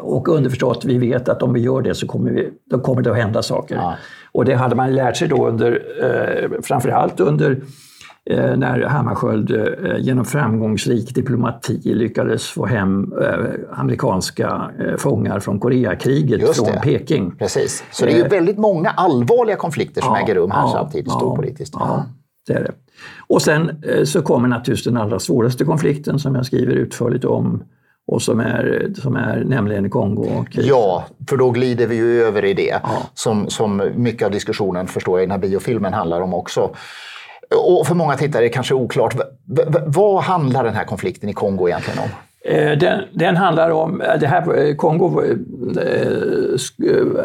och underförstått, vi vet att om vi gör det så kommer, vi, då kommer det att hända saker. Ja. Och det hade man lärt sig då under, eh, framförallt under när Hammarskjöld eh, genom framgångsrik diplomati lyckades få hem eh, amerikanska fångar från Koreakriget från Peking. Precis. Så det är ju väldigt många allvarliga konflikter som ja, äger rum här ja, samtidigt, storpolitiskt. Ja, det är det. Och sen så kommer naturligtvis den allra svåraste konflikten som jag skriver utförligt om och som är, som är nämligen Kongo. Ja, för då glider vi ju över i det ja. som, som mycket av diskussionen förstår jag i den här biofilmen handlar om också. Och för många tittare är det kanske oklart. Vad handlar den här konflikten i Kongo egentligen om? Eh, den, den, handlar om, det här, eh, Kongo eh,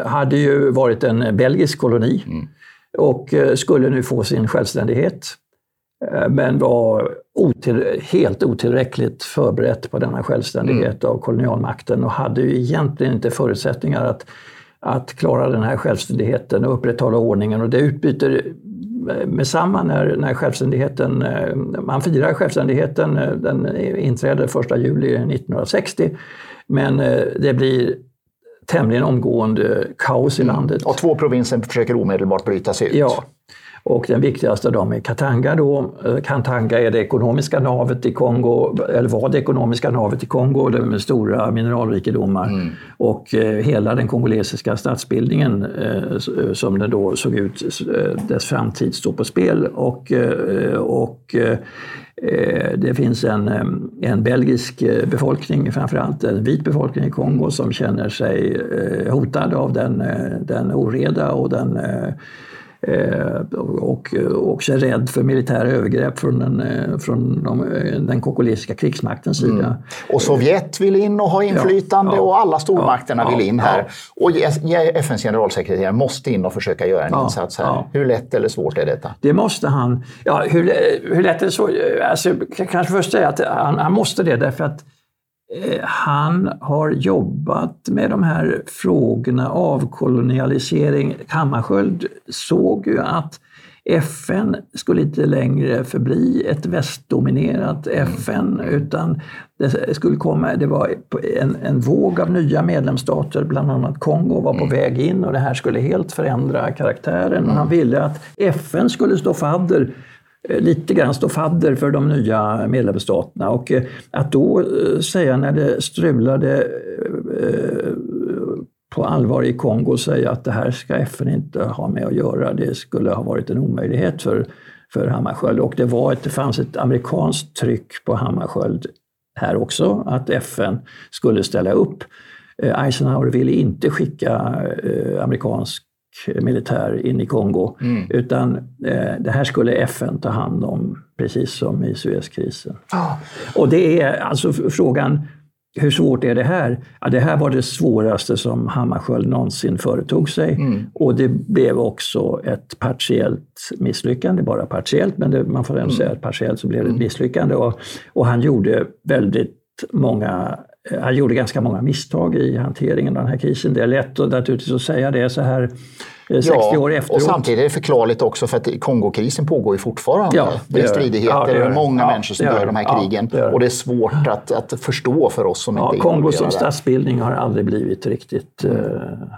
hade ju varit en belgisk koloni mm. och skulle nu få sin självständighet. Men var otill, helt otillräckligt förberett på denna självständighet mm. av kolonialmakten och hade ju egentligen inte förutsättningar att, att klara den här självständigheten och upprätthålla ordningen. Och det utbyter med samma när, när självständigheten, eh, man firar självständigheten, eh, den inträder 1 juli 1960, men eh, det blir tämligen omgående kaos i mm. landet. Och två provinser försöker omedelbart bryta sig ut. Ja, och den viktigaste av dem är Katanga. Då. Katanga är det ekonomiska navet i Kongo, eller var det ekonomiska navet i Kongo med stora mineralrikedomar. Mm. Och eh, hela den kongolesiska statsbildningen eh, som den då såg ut, eh, dess framtid står på spel. Och, eh, och eh, det finns en, eh, en belgisk befolkning, framförallt en vit befolkning i Kongo som känner sig hotad av den, den oreda och den Eh, och också är rädd för militära övergrepp från den, eh, från de, eh, den kongolesiska krigsmaktens sida. Mm. Och Sovjet vill in och ha inflytande ja, ja, och alla stormakterna ja, vill in här. Och FNs generalsekreterare måste in och försöka göra en insats här. Hur lätt eller svårt är detta? Det måste han. Ja, hur, hur lätt eller svårt? Alltså, kanske först säga att han, han måste det därför att Eh, han har jobbat med de här frågorna, avkolonialisering. Hammarskjöld såg ju att FN skulle inte längre förbli ett västdominerat FN utan det skulle komma, det var en, en våg av nya medlemsstater, bland annat Kongo var på mm. väg in och det här skulle helt förändra karaktären. Mm. Han ville att FN skulle stå fadder Eh, Eh, lite grann stå fadder för de nya medlemsstaterna. Och eh, att då eh, säga när det strulade på allvar i Kongo säga att det här ska FN inte ha med att göra, det skulle ha varit en omöjlighet för, för Hammarskjöld. Och det, var ett, det fanns ett amerikanskt tryck på Hammarskjöld här också, att FN skulle ställa upp. Eisenhower ville inte skicka amerikansk militär in i Kongo. Mm. Utan eh, det här skulle FN ta hand om, precis som i Suezkrisen. Oh. Och det är alltså frågan, hur svårt är det här? Ja, det här var det svåraste som Hammarskjöld någonsin företog sig. Mm. Och det blev också ett partiellt misslyckande, bara partiellt, men det, man får ändå mm. säga att partiellt så blev det ett mm. misslyckande. Och, och han gjorde väldigt många Eh, han gjorde ganska många misstag i hanteringen av den här krisen. Det är lätt att, naturligtvis att säga det så här 60 ja, år efteråt. Och samtidigt är det förklarligt också för att Kongokrisen pågår ju fortfarande. Ja, det, det är stridigheter, ja, det är många ja, människor som dör i de här krigen. Det och det är svårt att, att förstå för oss som inte Kongo som statsbildning har aldrig blivit riktigt uh,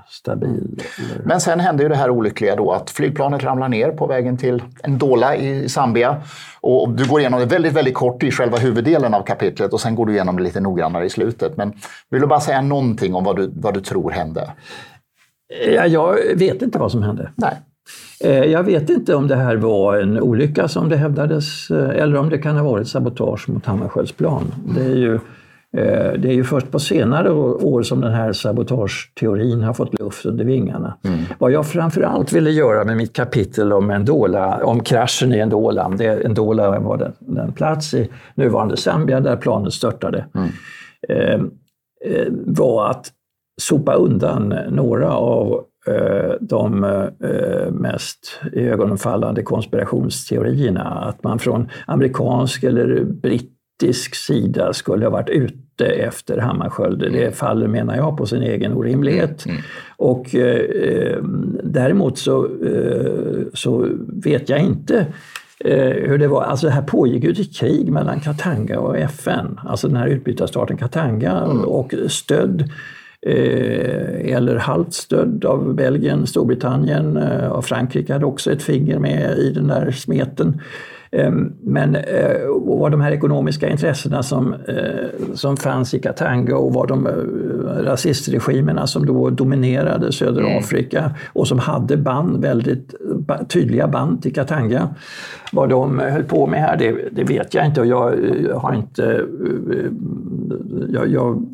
stabil. Men sen hände ju det här olyckliga då att flygplanet ramlar ner på vägen till Ndola i Zambia. Och du går igenom det väldigt, väldigt kort i själva huvuddelen av kapitlet och sen går du igenom det lite noggrannare i slutet. Men vill du bara säga någonting om vad du, vad du tror hände? Ja, jag vet inte vad som hände. Nej. Eh, jag vet inte om det här var en olycka som det hävdades eh, eller om det kan ha varit sabotage mot Hammarskjölds plan. Det är ju, eh, det är ju först på senare år som den här sabotageteorin har fått luft under vingarna. Mm. Vad jag framförallt ville göra med mitt kapitel om, Endola, om kraschen i Endola, det, Endola var den, den plats i nuvarande Zambia där planet störtade, mm. var att sopa undan några av eh, de eh, mest ögonfallande konspirationsteorierna. Att man från amerikansk eller brittisk sida skulle ha varit ute efter Hammarskjöld. Det mm. faller, menar jag, på sin egen orimlighet. Mm. Och eh, däremot så, eh, så vet jag inte eh, hur det var. Alltså det här pågick ju ett krig mellan Katanga och FN, alltså den här utbytarstaten Katanga mm. och stödd Eh, eller halvt stödd av Belgien, Storbritannien eh, och Frankrike hade också ett finger med i den där smeten. Ehm, men eh, vad de här ekonomiska intressena som, som fanns i Katanga och vad de rasistregimerna som då dominerade södra mm. Afrika och som hade band, väldigt tydliga band till Katanga. Vad de höll på med här, det, det vet jag inte och jag har inte... Jag, jag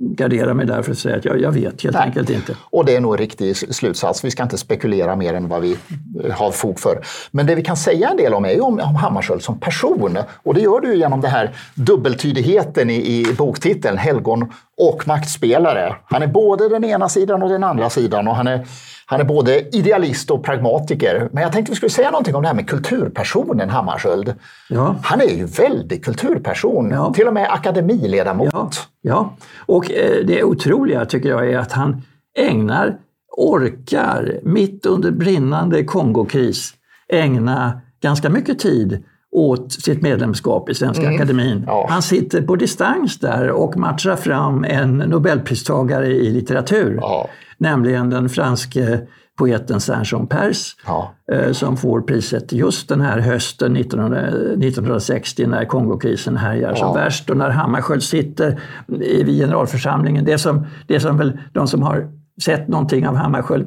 gardera mig där för att säga att jag, jag vet helt Nej. enkelt inte. Och det är nog en riktig slutsats. Vi ska inte spekulera mer än vad vi eh, har fog för. Men det vi kan säga en del om är ju om, om Hammarskjöld som person. Och det gör du genom den här dubbeltydigheten i, i boktiteln, helgon och maktspelare. Han är både den ena sidan och den andra sidan och han är han är både idealist och pragmatiker. Men jag tänkte vi skulle säga någonting om det här med kulturpersonen Hammarskjöld. Ja. Han är ju väldigt kulturperson, ja. till och med akademiledamot. Ja, ja. och eh, det otroliga tycker jag är att han ägnar, orkar, mitt under brinnande Kongokris, ägna ganska mycket tid åt sitt medlemskap i Svenska mm. Akademin. Ja. Han sitter på distans där och matchar fram en nobelpristagare i litteratur. Ja. Nämligen den franske poeten Saint-Jean Pers ja. Eh, som får priset just den här hösten 1960 när Kongokrisen härjar som värst och när Hammarskjöld sitter vid generalförsamlingen. Det som, det som väl de som har sett någonting av Hammarskjöld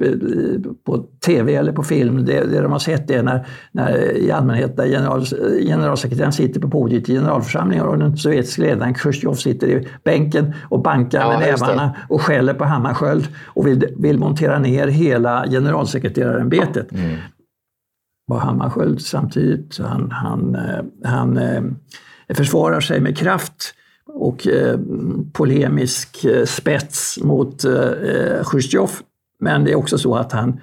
på tv eller på film, det, det de har sett är när, när i allmänhet där general, generalsekreteraren sitter på podiet i generalförsamlingen och den sovjetiska ledaren Chrusjtjov sitter i bänken och bankar ja, med nävarna och skäller på Hammarskjöld och vill, vill montera ner hela generalsekreterarämbetet. Mm. Var Hammarskjöld samtidigt, han, han, eh, han, han eh, försvarar sig med kraft och eh, polemisk eh, spets mot eh, eh Chrusjtjov. Men det är också så att han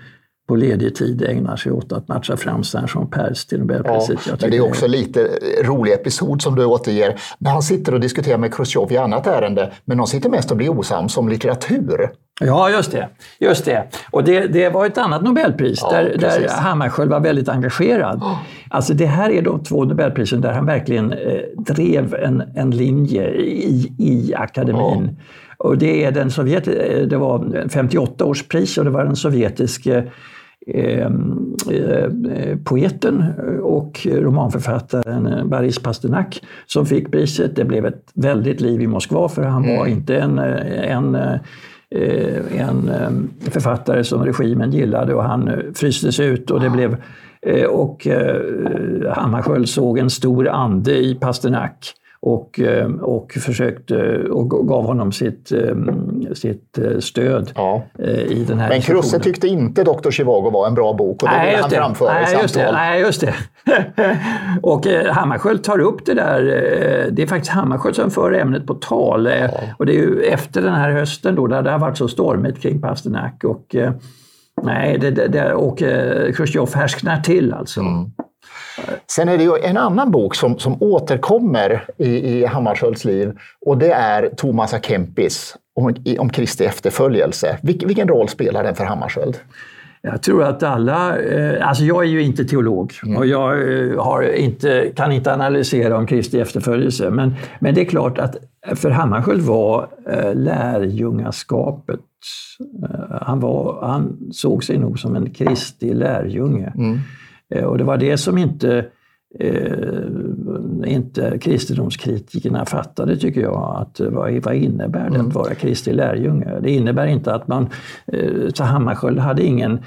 på ledig tid ägnar sig åt att matcha fram Saint-Jean Pers till Nobelpriset. Ja, men det är också lite rolig episod som du återger. När han sitter och diskuterar med Chrusjtjov i annat ärende, men de sitter mest och blir osams om litteratur. Ja, just det. Just det. Och det, det var ett annat Nobelpris ja, där, där Hammarskjöld var väldigt engagerad. Oh. Alltså det här är de två Nobelprisen där han verkligen eh, drev en, en linje i, i akademin. Oh. Och det, är den Sovjet, eh, det var 58 års pris och det var den sovjetiske eh, eh, poeten och romanförfattaren Boris Pasternak som fick priset. Det blev ett väldigt liv i Moskva för han var mm. inte en, en Eh, en eh, författare som regimen gillade och han eh, frystes ut och det blev och Hammarskjöld såg en stor ande i Pasternak och, och försökte och gav honom sitt, sitt stöd ja. i den här Men Krusse tyckte inte Dr. Chivago var en bra bok och det ville han framföra Nej, i just det. Nej, just det. och Hammarskjöld tar upp det där. Det är faktiskt Hammarskjöld som för ämnet på tal. Ja. Och det är ju efter den här hösten då, där det har varit så stormigt kring Pasternak. Och, nej, det, det, och Chrusjtjov härsknar till alltså. Mm. Sen är det ju en annan bok som, som återkommer i, i Hammarskjölds liv och det är Thomas A. Kempis om, om Kristi efterföljelse. Vil, vilken roll spelar den för Hammarskjöld? Jag tror att alla, eh, alltså jag är ju inte teolog mm. och jag eh, har inte, kan inte analysera om Kristi efterföljelse. Men, men det är klart att för Hammarskjöld var eh, lärjungaskapet, han, var, han såg sig nog som en Kristi lärjunge. Mm. Eh, och det var det som inte, eh, inte kristendomskritikerna fattade, tycker jag. Att, vad, vad innebär det att mm. vara Kristi lärjunge? Det innebär inte att man... Eh, Hammarskjöld hade ingen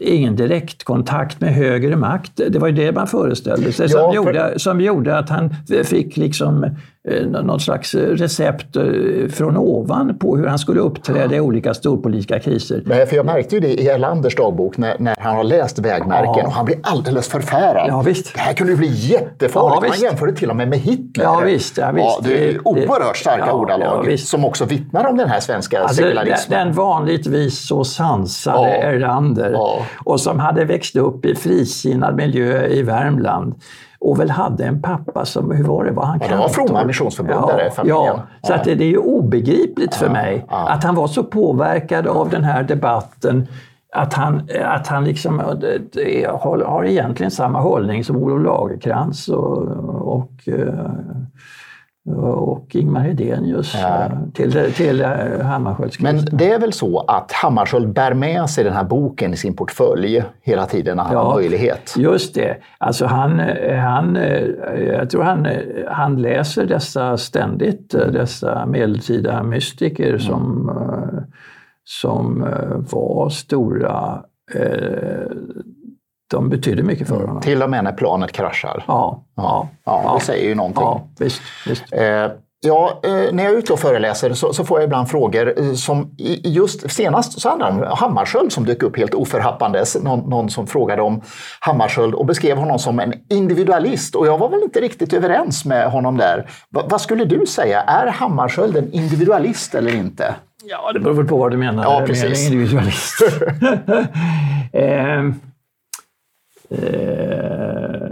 ingen direktkontakt med högre makt. Det var ju det man föreställde sig, som, ja, för... gjorde, som gjorde att han fick liksom eh, något slags recept eh, från ovan på hur han skulle uppträda i olika storpolitiska kriser. Men för jag märkte ju det i Erlanders dagbok när, när han har läst Vägmärken ja. och han blir alldeles förfärad. Ja, visst. Det här kunde ju bli jättefarligt. Ja, han jämförde till och med med Hitler. Ja, visst, ja, visst. Ja, det är oerhört starka ja, ordalag ja, som också vittnar om den här svenska alltså, sekularismen. Den, vanligtvis så sansade Erlander och som hade växt upp i frisinnad miljö i Värmland och väl hade en pappa som, hur var det, var han ja, kantor? Han var fromma missionsförbundare, ja, ja, så att det, det är ju obegripligt för mig att han var så påverkad av den här debatten att han, att han liksom har, har egentligen samma hållning som Olof Lagercrantz och, och eh, och Ingmar Hedenius ja. till, till Hammarskjölds Men det är väl så att Hammarskjöld bär med sig den här boken i sin portfölj hela tiden när han ja, har möjlighet? Just det. Alltså han, han, jag tror han, han läser dessa ständigt, dessa medeltida mystiker mm. som, som var stora eh, de betydde mycket för honom. Till och med när planet kraschar. Ja, ja, ja, ja. det säger ju någonting. Ja, visst, visst. Eh, ja, eh, när jag är ute och föreläser så, så, får jag ibland frågor eh, som just senast så handlade det om Hammarskjöld som dök upp helt oförhappandes. Någon, någon som frågade om Hammarskjöld och beskrev honom som en individualist och jag var väl inte riktigt överens med honom där. Va, vad skulle du säga, är Hammarskjöld en individualist eller inte? Ja, det beror väl på vad du menar ja, precis. med individualist. eh, Eh,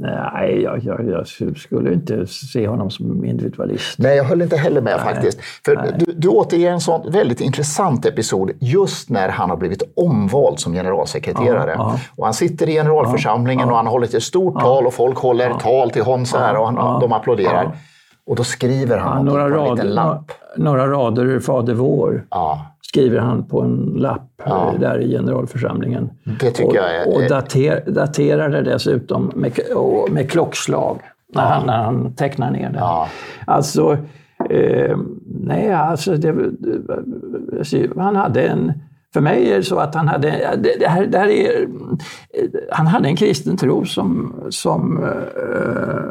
nej, jag, jag, jag, skulle inte se honom som individualist. Nej, jag höll inte heller med nej, faktiskt. För du, du återger en sån väldigt intressant episod just när han har blivit omvald som generalsekreterare. Ja, ja. Och han sitter i generalförsamlingen ja, och han hållit ett stort tal och folk håller tal till honom så här och han, de applåderar. Och då skriver han några på en rader, lapp. Några rader ur Fader vår. Ja skriver han på en lapp ja. där i generalförsamlingen. Det tycker och, jag är... Och dater, daterar det dessutom med, med klockslag när, ja. han, när han tecknar ner det. Ja. Alltså, Eh, nej, alltså det, han hade en... För mig är det så att han hade, det, det här, det här är, han hade en kristen tro som, som eh,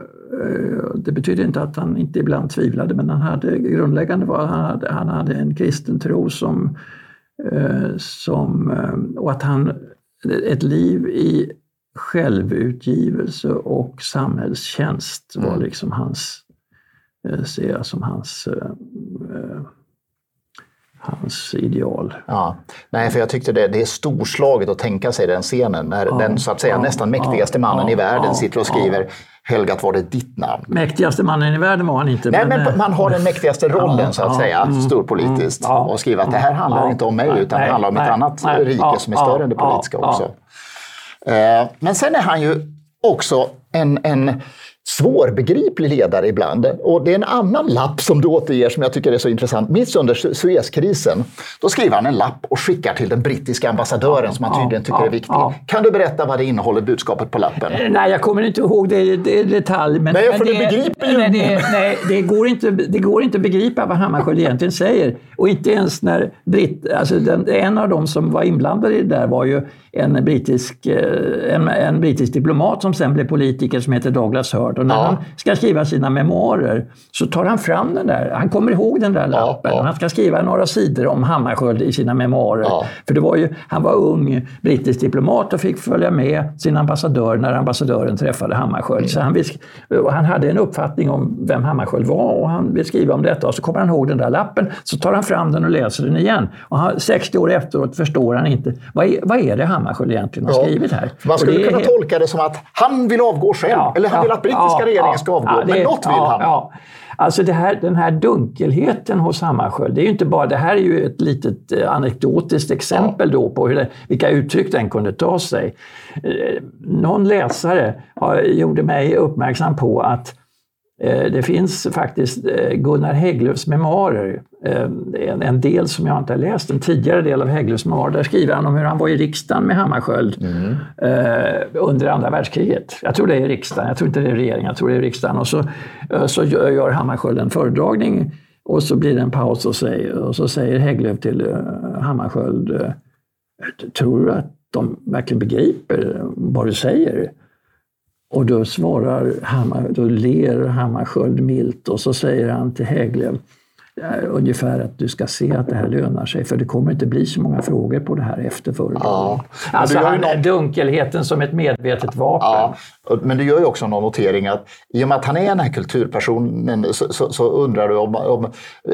det betyder inte att han inte ibland tvivlade, men han hade grundläggande var han hade, han hade en kristen tro som, eh, som, eh, och att han, ett liv i självutgivelse och samhällstjänst var mm. liksom hans, eh, ser jag som hans hans ideal. Ja. Nej, för jag tyckte det, det är storslaget att tänka sig den scenen när ja, den så att säga ja, nästan mäktigaste mannen i världen sitter och skriver Helgat var det ditt namn. Mäktigaste mannen i världen var han inte. Nej, men, men man har den mäktigaste rollen så att säga, mm, storpolitiskt. Mm, och skriva att det här handlar inte om mig utan nej, det handlar om nej, ett annat nej, rike som är större än det politiska också. Eh, men sen är han ju också en, en svårbegriplig ledare ibland. Och det är en annan lapp som du återger som jag tycker är så intressant. Mitt under Suezkrisen, då skriver han en lapp och skickar till den brittiska ambassadören som han tydligen tycker är viktig. Kan du berätta vad det innehåller, budskapet på lappen? Eh, nej, jag kommer inte ihåg det, i detalj. Men, nej, för men det, begriper ju nej, det, nej, det, går inte, det går inte att begripa vad Hammarskjöld egentligen säger. Och inte ens när britt, alltså den, en av dem som var inblandade i det där var ju en brittisk, eh, en, en brittisk diplomat som sen blev politiker som heter Douglas Hurd. Och när ja. han ska skriva sina memoarer så tar han fram den där, han kommer ihåg den där lappen. Ja, Han ska skriva några sidor om Hammarskjöld i sina memoarer. För det var ju, han var ung brittisk diplomat och fick följa med sin ambassadör när ambassadören träffade Hammarskjöld. Mm. Så han, han hade en uppfattning om vem Hammarskjöld var och han vill skriva om detta. Och så kommer han ihåg den där lappen, så tar han fram den och läser den igen. Och han, 60 år efteråt förstår han inte, vad är, vad är det Hammarskjöld egentligen har skrivit här. Man skulle kunna tolka det som att han vill avgå själv, ja, eller han ja, vill att brittiska ja, regeringen ska avgå. men något vill han. Alltså det här, den här dunkelheten hos Hammarskjöld, det är inte bara, det här är ju ett litet eh, anekdotiskt exempel då på hur det, vilka uttryck den kunde ta sig. Eh, någon läsare gjorde mig uppmärksam på att det finns faktiskt eh, Gunnar Hägglöfs memoarer, eh, en del som jag inte har läst, en tidigare del av Hägglöfs memoarer. Där skriver han om hur han var i riksdagen med Hammarskjöld mm. under andra världskriget. Jag tror det är riksdagen, jag tror inte det är regeringen, jag tror det är riksdagen. Och så, så gör Hammarskjöld en föredragning och så blir det en paus och, säger, och så säger Hägglöf till Hammarskjöld, tror du att de verkligen begriper vad du säger? Och då svarar Hammar, då ler Hammarskjöld milt och så säger han till Häglev ungefär att du ska se att det här lönar sig för det kommer inte bli så många frågor på det här efter föredraget. Ja, alltså han, någon... dunkelheten som ett medvetet vapen. Ja, men du gör ju också någon notering att i och med att han är den här kulturpersonen så, så, så undrar du om, om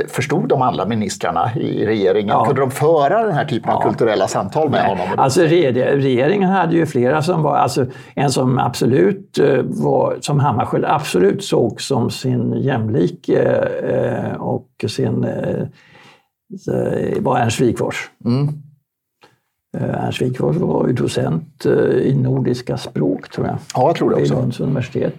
förstod de alla ministrarna i regeringen? Ja. Kunde de föra den här typen av kulturella samtal med Nej. honom? Alltså regeringen hade ju flera som var, alltså en som absolut eh, var, som Hammarskjöld absolut såg som sin jämlike eh, och sin eh, var Ernst Wigforss. Mm. Ernst Wigforss var ju docent i nordiska språk, tror jag. Ja, jag tror det också. Vid Lunds universitet.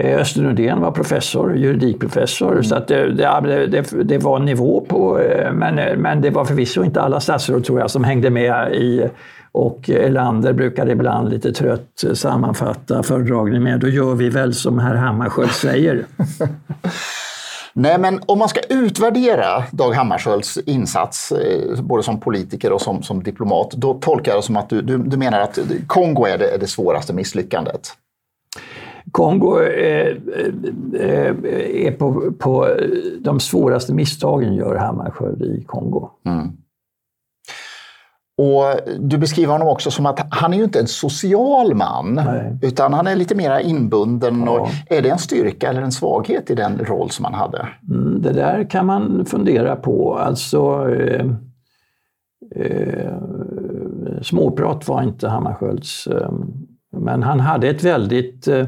Östen Undén var professor, juridikprofessor, mm. så att det, det, det, det, var nivå på, men, men det var förvisso inte alla statsråd tror jag som hängde med i och Elander brukar ibland lite trött sammanfatta föredragningen med då gör vi väl som herr Hammarskjöld säger. Nej, men om man ska utvärdera Dag Hammarskjölds insats, eh, både som politiker och som, som diplomat, då tolkar jag det som att du, du, du menar att Kongo är det, är det svåraste misslyckandet. Kongo är, är på, på de svåraste misstagen gör Hammarskjöld i Kongo. Mm. Och Du beskriver honom också som att han är ju inte en social man, Nej. utan han är lite mer inbunden. Ja. Och är det en styrka eller en svaghet i den roll som han hade? Mm, det där kan man fundera på. Alltså, eh, eh, småprat var inte Hammarskjölds, eh, men han hade ett väldigt eh,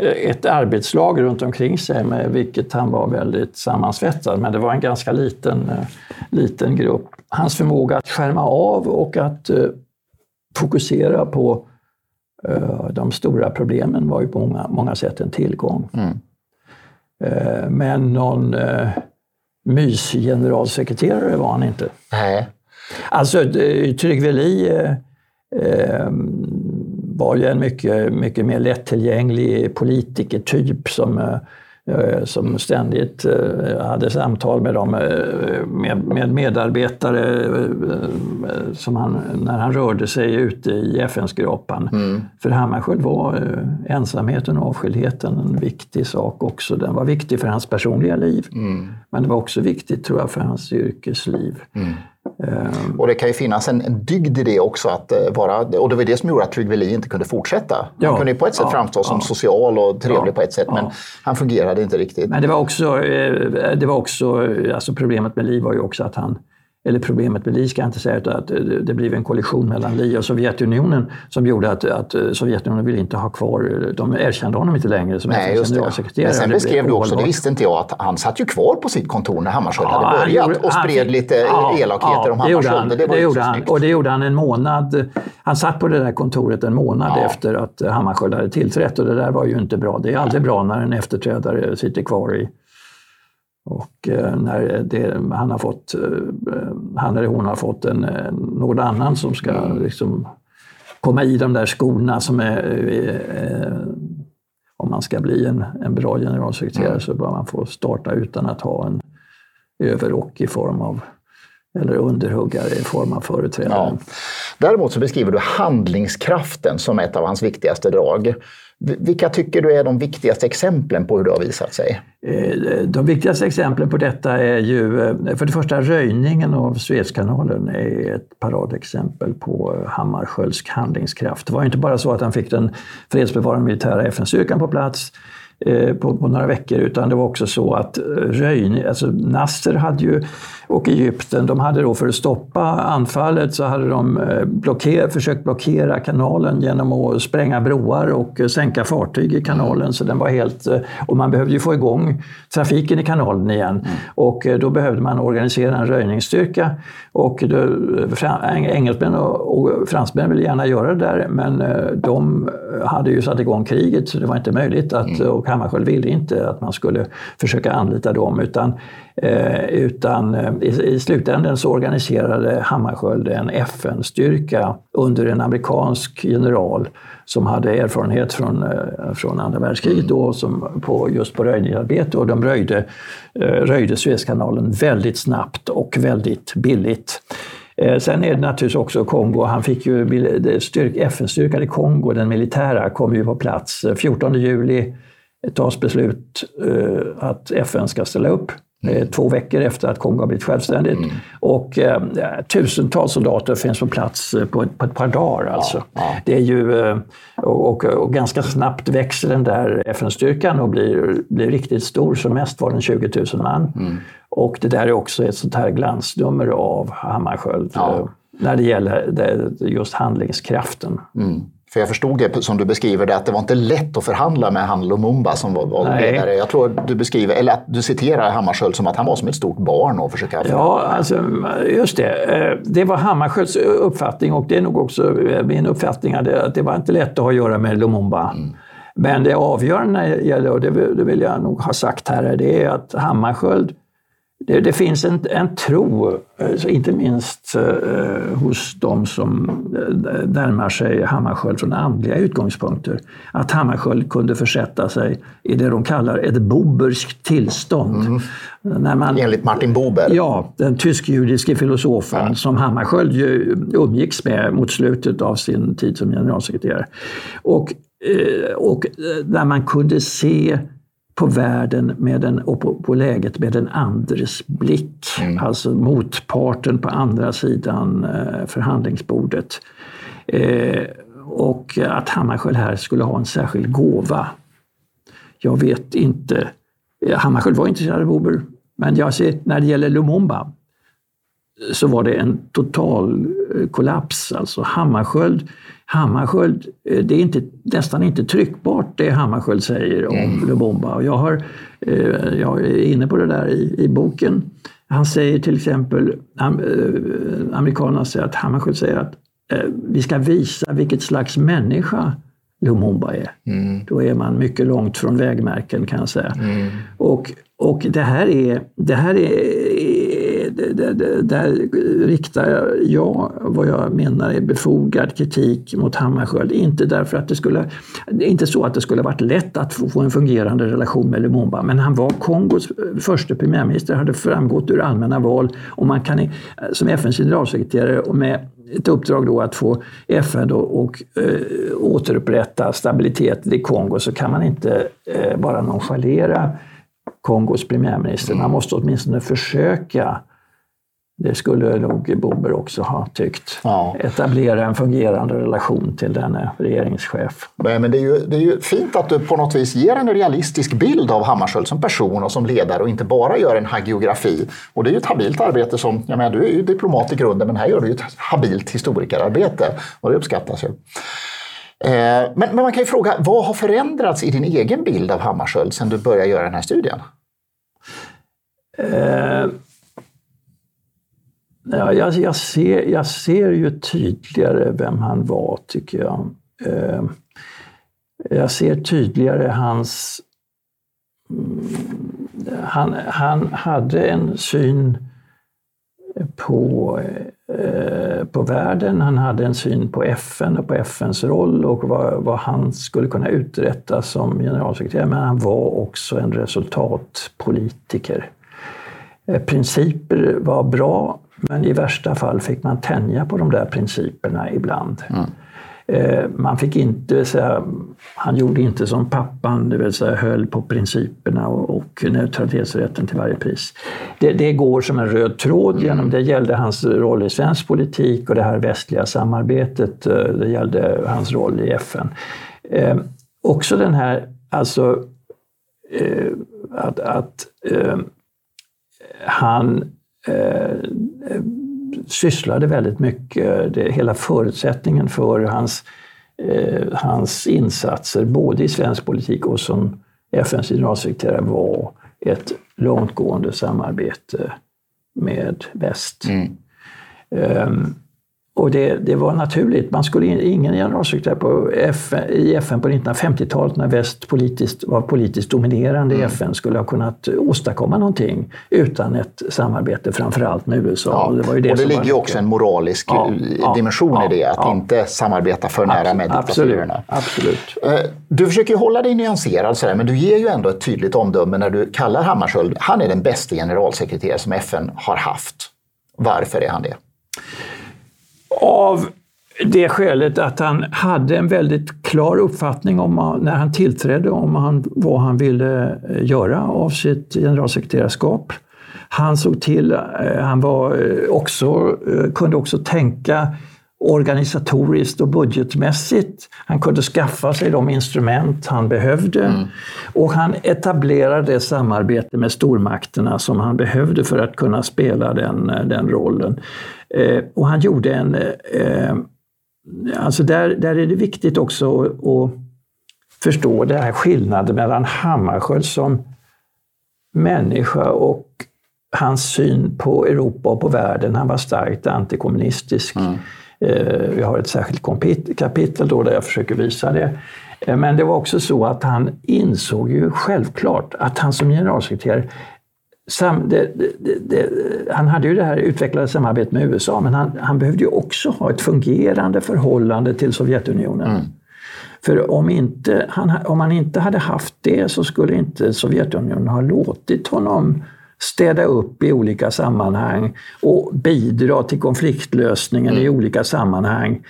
ett arbetslag runt omkring sig med vilket han var väldigt sammansvetsad, men det var en ganska liten, eh, liten grupp. Hans förmåga att skärma av och att uh, fokusera på de stora problemen var ju på många, många sätt en tillgång. Mm. Men någon mysgeneralsekreterare var han inte. Nej. Alltså Tryggve Lie var ju en mycket, mycket mer lättillgänglig politikertyp som, eh, som ständigt eh, hade samtal med dem, med, med medarbetare som han, när han rörde sig ute i FN-skrapan. Mm. För Hammarskjöld var ensamheten och avskildheten en viktig sak också. Den var viktig för hans personliga liv, mm. men det var också viktigt tror jag för hans yrkesliv. Mm. Ehm. Och det kan ju finnas en, dygd i det också, att eh, vara, och det var det som gjorde att Trygve Lie inte kunde fortsätta. Han ja, kunde på ett sätt ja, framstå som ja, social och trevlig på ett sätt, men han fungerade inte riktigt. Men det var också, eh, det var också alltså problemet med Lie var ju också att han eller problemet med Li ska jag inte säga, utan att det blev en kollision mellan Li och Sovjetunionen som gjorde att, att Sovjetunionen ville inte ha kvar, de erkände honom inte längre som FNs generalsekreterare. Men sen beskrev du också, det visste inte jag, att han satt ju kvar på sitt kontor när Hammarskjöld ja, hade börjat gjorde, och spred fick, lite ja, elakheter ja, om Hammarskjöld. Det, det, det, gjorde han, och det gjorde han en månad. Han satt på det där kontoret en månad ja. efter att Hammarskjöld hade tillträtt och det där var ju inte bra. Det är aldrig bra när en efterträdare sitter kvar i och eh, när det, han, har fått, eh, han eller hon har fått en, någon annan som ska mm. liksom komma i de där skorna som är... Eh, om man ska bli en, en bra generalsekreterare mm. så bör man få starta utan att ha en överrock i form av eller underhuggare i form av företrädare. Ja. Däremot så beskriver du handlingskraften som ett av hans viktigaste drag. Vilka tycker du är de viktigaste exemplen på hur det har visat sig? Eh, de viktigaste exemplen på detta är ju eh, för det första röjningen av Suezkanalen är ett paradexempel på Hammarskjölds handlingskraft. Det var inte bara så att han fick den fredsbevarande militära FN-styrkan på plats på, på, några veckor, utan det var också så att eh, Röjne, alltså Nasser hade ju, och Egypten, de hade då för att stoppa anfallet så hade de eh, blocker, försökt blockera kanalen genom att spränga broar och sänka fartyg i kanalen. Så den var helt, och man behövde ju få igång trafiken i kanalen igen. Mm. Och då behövde man organisera en röjningsstyrka. Och då, engelsmän och, och fransmän ville gärna göra det där, men de hade ju satt igång kriget så det var inte möjligt att mm. Hammarskjöld ville inte att man skulle försöka anlita dem utan, eh, utan eh, i, i slutändan så organiserade Hammarskjöld en FN-styrka under en amerikansk general som hade erfarenhet från, eh, från andra världskriget då, som på, just på röjningsarbete och de röjde, eh, röjde Suezkanalen väldigt snabbt och väldigt billigt. Eh, sen är det naturligtvis också Kongo. Han fick ju FN-styrkan i Kongo, den militära, kom ju på plats 14 juli tas beslut eh, att FN ska ställa upp. Mm. Två veckor efter att Kongo har blivit självständigt. Mm. Och eh, tusentals soldater finns på plats eh, på ett, på ett par dagar. Alltså. Ja, ja. Det är ju, eh, och, och, ganska snabbt växer den där FN-styrkan och blir, blir riktigt stor. Som mest var den 20 000 man. Mm. Och det där är också ett sånt här glansnummer av Hammarskjöld ja. när det gäller just handlingskraften. För jag förstod det som du beskriver det, att det var inte lätt att förhandla med han Lumumba som var, var ledare. Jag tror du beskriver, eller att du citerar Hammarskjöld som att han var som ett stort barn och försöka Ja, alltså, just det. Eh, det var Hammarskjölds uppfattning och det är nog också min uppfattning att det var inte lätt att ha att göra med Lumumba. Mm. Men det avgörande, och det vill jag nog ha sagt här, det är att Hammarskjöld det, det, finns en, en tro, alltså inte minst eh, hos de som eh, närmar sig Hammarskjöld från andliga utgångspunkter, att Hammarskjöld kunde försätta sig i det de kallar ett boberskt tillstånd. Mm. När man, Enligt Martin Buber? Ja, den tysk-judiske filosofen ja. som Hammarskjöld ju umgicks med mot slutet av sin tid som generalsekreterare. Och, eh, och där man kunde se på världen med en, och på, på läget med en andres blick. Mm. Alltså motparten på andra sidan eh, förhandlingsbordet. Eh, och att Hammarskjöld här skulle ha en särskild gåva. Jag vet inte. Hammarskjöld var intresserad av Ober, men jag ser, när det gäller Lumumba så var det en total eh, kollaps. Alltså Hammarskjöld, Hammarskjöld eh, det är inte, nästan inte tryckbart det Hammarskjöld säger om mm. Lumumba. Jag, har, eh, jag är inne på det där i, i boken. Han säger till exempel, amerikanerna säger att Hammarskjöld säger att vi ska visa vilket slags människa Lumumba är. Mm. Då är man mycket långt från vägmärken kan jag säga. Mm. Och, och det här är, det här är där, där riktar jag vad jag menar är befogad kritik mot Hammarskjöld. Inte därför att det skulle, det är inte så att det skulle varit lätt att få en fungerande relation med Lumumba, men han var Kongos första premiärminister, hade framgått ur allmänna val och man kan som FNs generalsekreterare och med ett uppdrag då att få FN då och eh, återupprätta stabiliteten i Kongo så kan man inte eh, bara nonchalera Kongos premiärminister. Man måste åtminstone försöka det skulle nog Bober också ha tyckt. Ja. Etablera en fungerande relation till denne regeringschef. Men det är, ju, det är ju fint att du på något vis ger en realistisk bild av Hammarskjöld som person och som ledare och inte bara gör en hagiografi. Och det är ju ett habilt arbete som, jag menar, du är ju diplomat i grunden men här gör du ju ett habilt historikerarbete och det uppskattas ju. Eh, men, men, man kan ju fråga, vad har förändrats i din egen bild av Hammarskjöld sedan du började göra den här studien? Eh Ja, jag, jag, ser, jag ser ju tydligare vem han var, tycker jag. Eh, jag ser tydligare hans... Mm, han, han hade en syn på, eh, på världen, han hade en syn på FN och på FNs roll och vad, vad han skulle kunna uträtta som generalsekreterare, men han var också en resultatpolitiker. Eh, principer var bra, men i värsta fall fick man tänja på de där principerna ibland. Mm. Man fick inte, säga, han gjorde inte som pappan, det vill säga höll på principerna och, och neutralitetsrätten till varje pris. Det, det, går som en röd tråd mm. genom, det gällde hans roll i svensk politik och det här västliga samarbetet, eh, det gällde hans roll i FN. Eh, också den här, alltså eh, att, att eh, han eh, sysslade väldigt mycket, det, hela förutsättningen för hans, eh, hans insatser, både i svensk politik och som FNs generalsekreterare, var ett långtgående samarbete med väst. Mm. Um, och det, det, var naturligt. Man skulle, ingen generalsekreterare på FN, i FN på 1950-talet när väst politiskt, var politiskt dominerande mm. i FN skulle ha kunnat åstadkomma någonting utan ett samarbete framförallt med USA. Ja. Och det, var ju det, och det ligger ju också en moralisk ja, dimension ja, i det, att inte samarbeta för nära med diktaturerna. Absolut. Eh, du försöker hålla dig nyanserad, sådär, men du ger ju ändå ett tydligt omdöme när du kallar Hammarskjöld, han är den bästa generalsekreterare som FN har haft. Varför är han det? Av det skälet att han hade en väldigt klar uppfattning om när han tillträdde om han, vad han ville eh, göra av sitt generalsekreterarskap. Han såg till, eh, han var eh, också, kunde också tänka organisatoriskt och budgetmässigt. Han kunde skaffa sig de instrument han behövde mm. och han etablerade det samarbete med stormakterna som han behövde för att kunna spela den, den rollen. Eh, och han gjorde en... Eh, alltså där, där är det viktigt också att, förstå den här skillnaden mellan Hammarskjöld som människa och hans syn på Europa och på världen. Han var starkt antikommunistisk. Mm. Eh, vi har ett särskilt kapitel då där jag försöker visa det. Eh, men det var också så att han insåg ju självklart att han som generalsekreterare Sam, det, det, det, han hade ju det här utvecklade samarbetet med USA, men han, han behövde ju också ha ett fungerande förhållande till Sovjetunionen. Mm. För om, inte, han, om han inte hade haft det så skulle inte Sovjetunionen ha låtit honom städa upp i olika sammanhang och bidra till konfliktlösningen mm. i olika sammanhang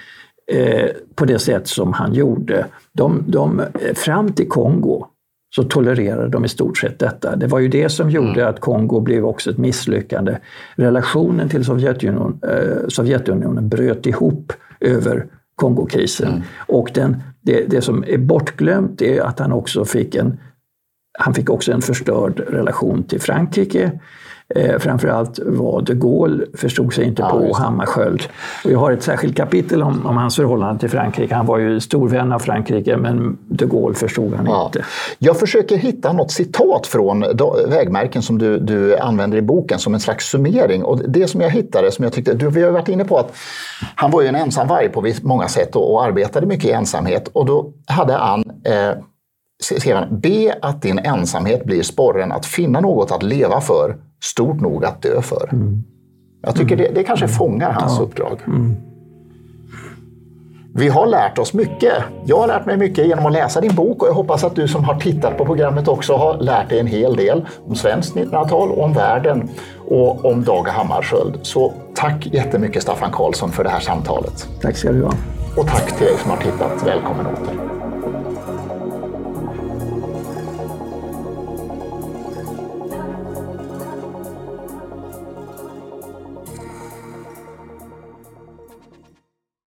eh, på det sätt som han gjorde. De, de, fram till Kongo så tolererade de i stort sett detta. Det var ju det som gjorde mm. att Kongo blev också ett misslyckande. Relationen till Sovjetunionen, eh, Sovjetunionen bröt ihop över Kongokrisen. Mm. Och den, det, det som är bortglömt är att han också fick en han fick också en förstörd relation till Frankrike. Eh, framförallt var de Gaulle förstod sig inte ja, på Hammarskjöld. Och jag har ett särskilt kapitel om, om, hans förhållande till Frankrike. Han var ju stor vän av Frankrike men de Gaulle förstod han ja. inte. Jag försöker hitta något citat från vägmärken som du, du använder i boken som en slags summering. Och det som jag hittade, som jag tyckte, du, vi har varit inne på att han var ju en ensamvarg på många sätt och, och arbetade mycket i ensamhet. Och då hade han eh, skrev han, be att din ensamhet blir sporren att finna något att leva för, stort nog att dö för. Mm. Jag tycker det, det kanske fångar hans uppdrag. Vi har lärt oss mycket. Jag har lärt mig mycket genom att läsa din bok och jag hoppas att du som har tittat på programmet också har lärt dig en hel del om svenskt 1900-tal, om världen och om Dag Hammarskjöld. Så tack jättemycket Staffan Karlsson för det här samtalet. Tack ska du ha. Och tack till dig som har tittat. Välkommen åter.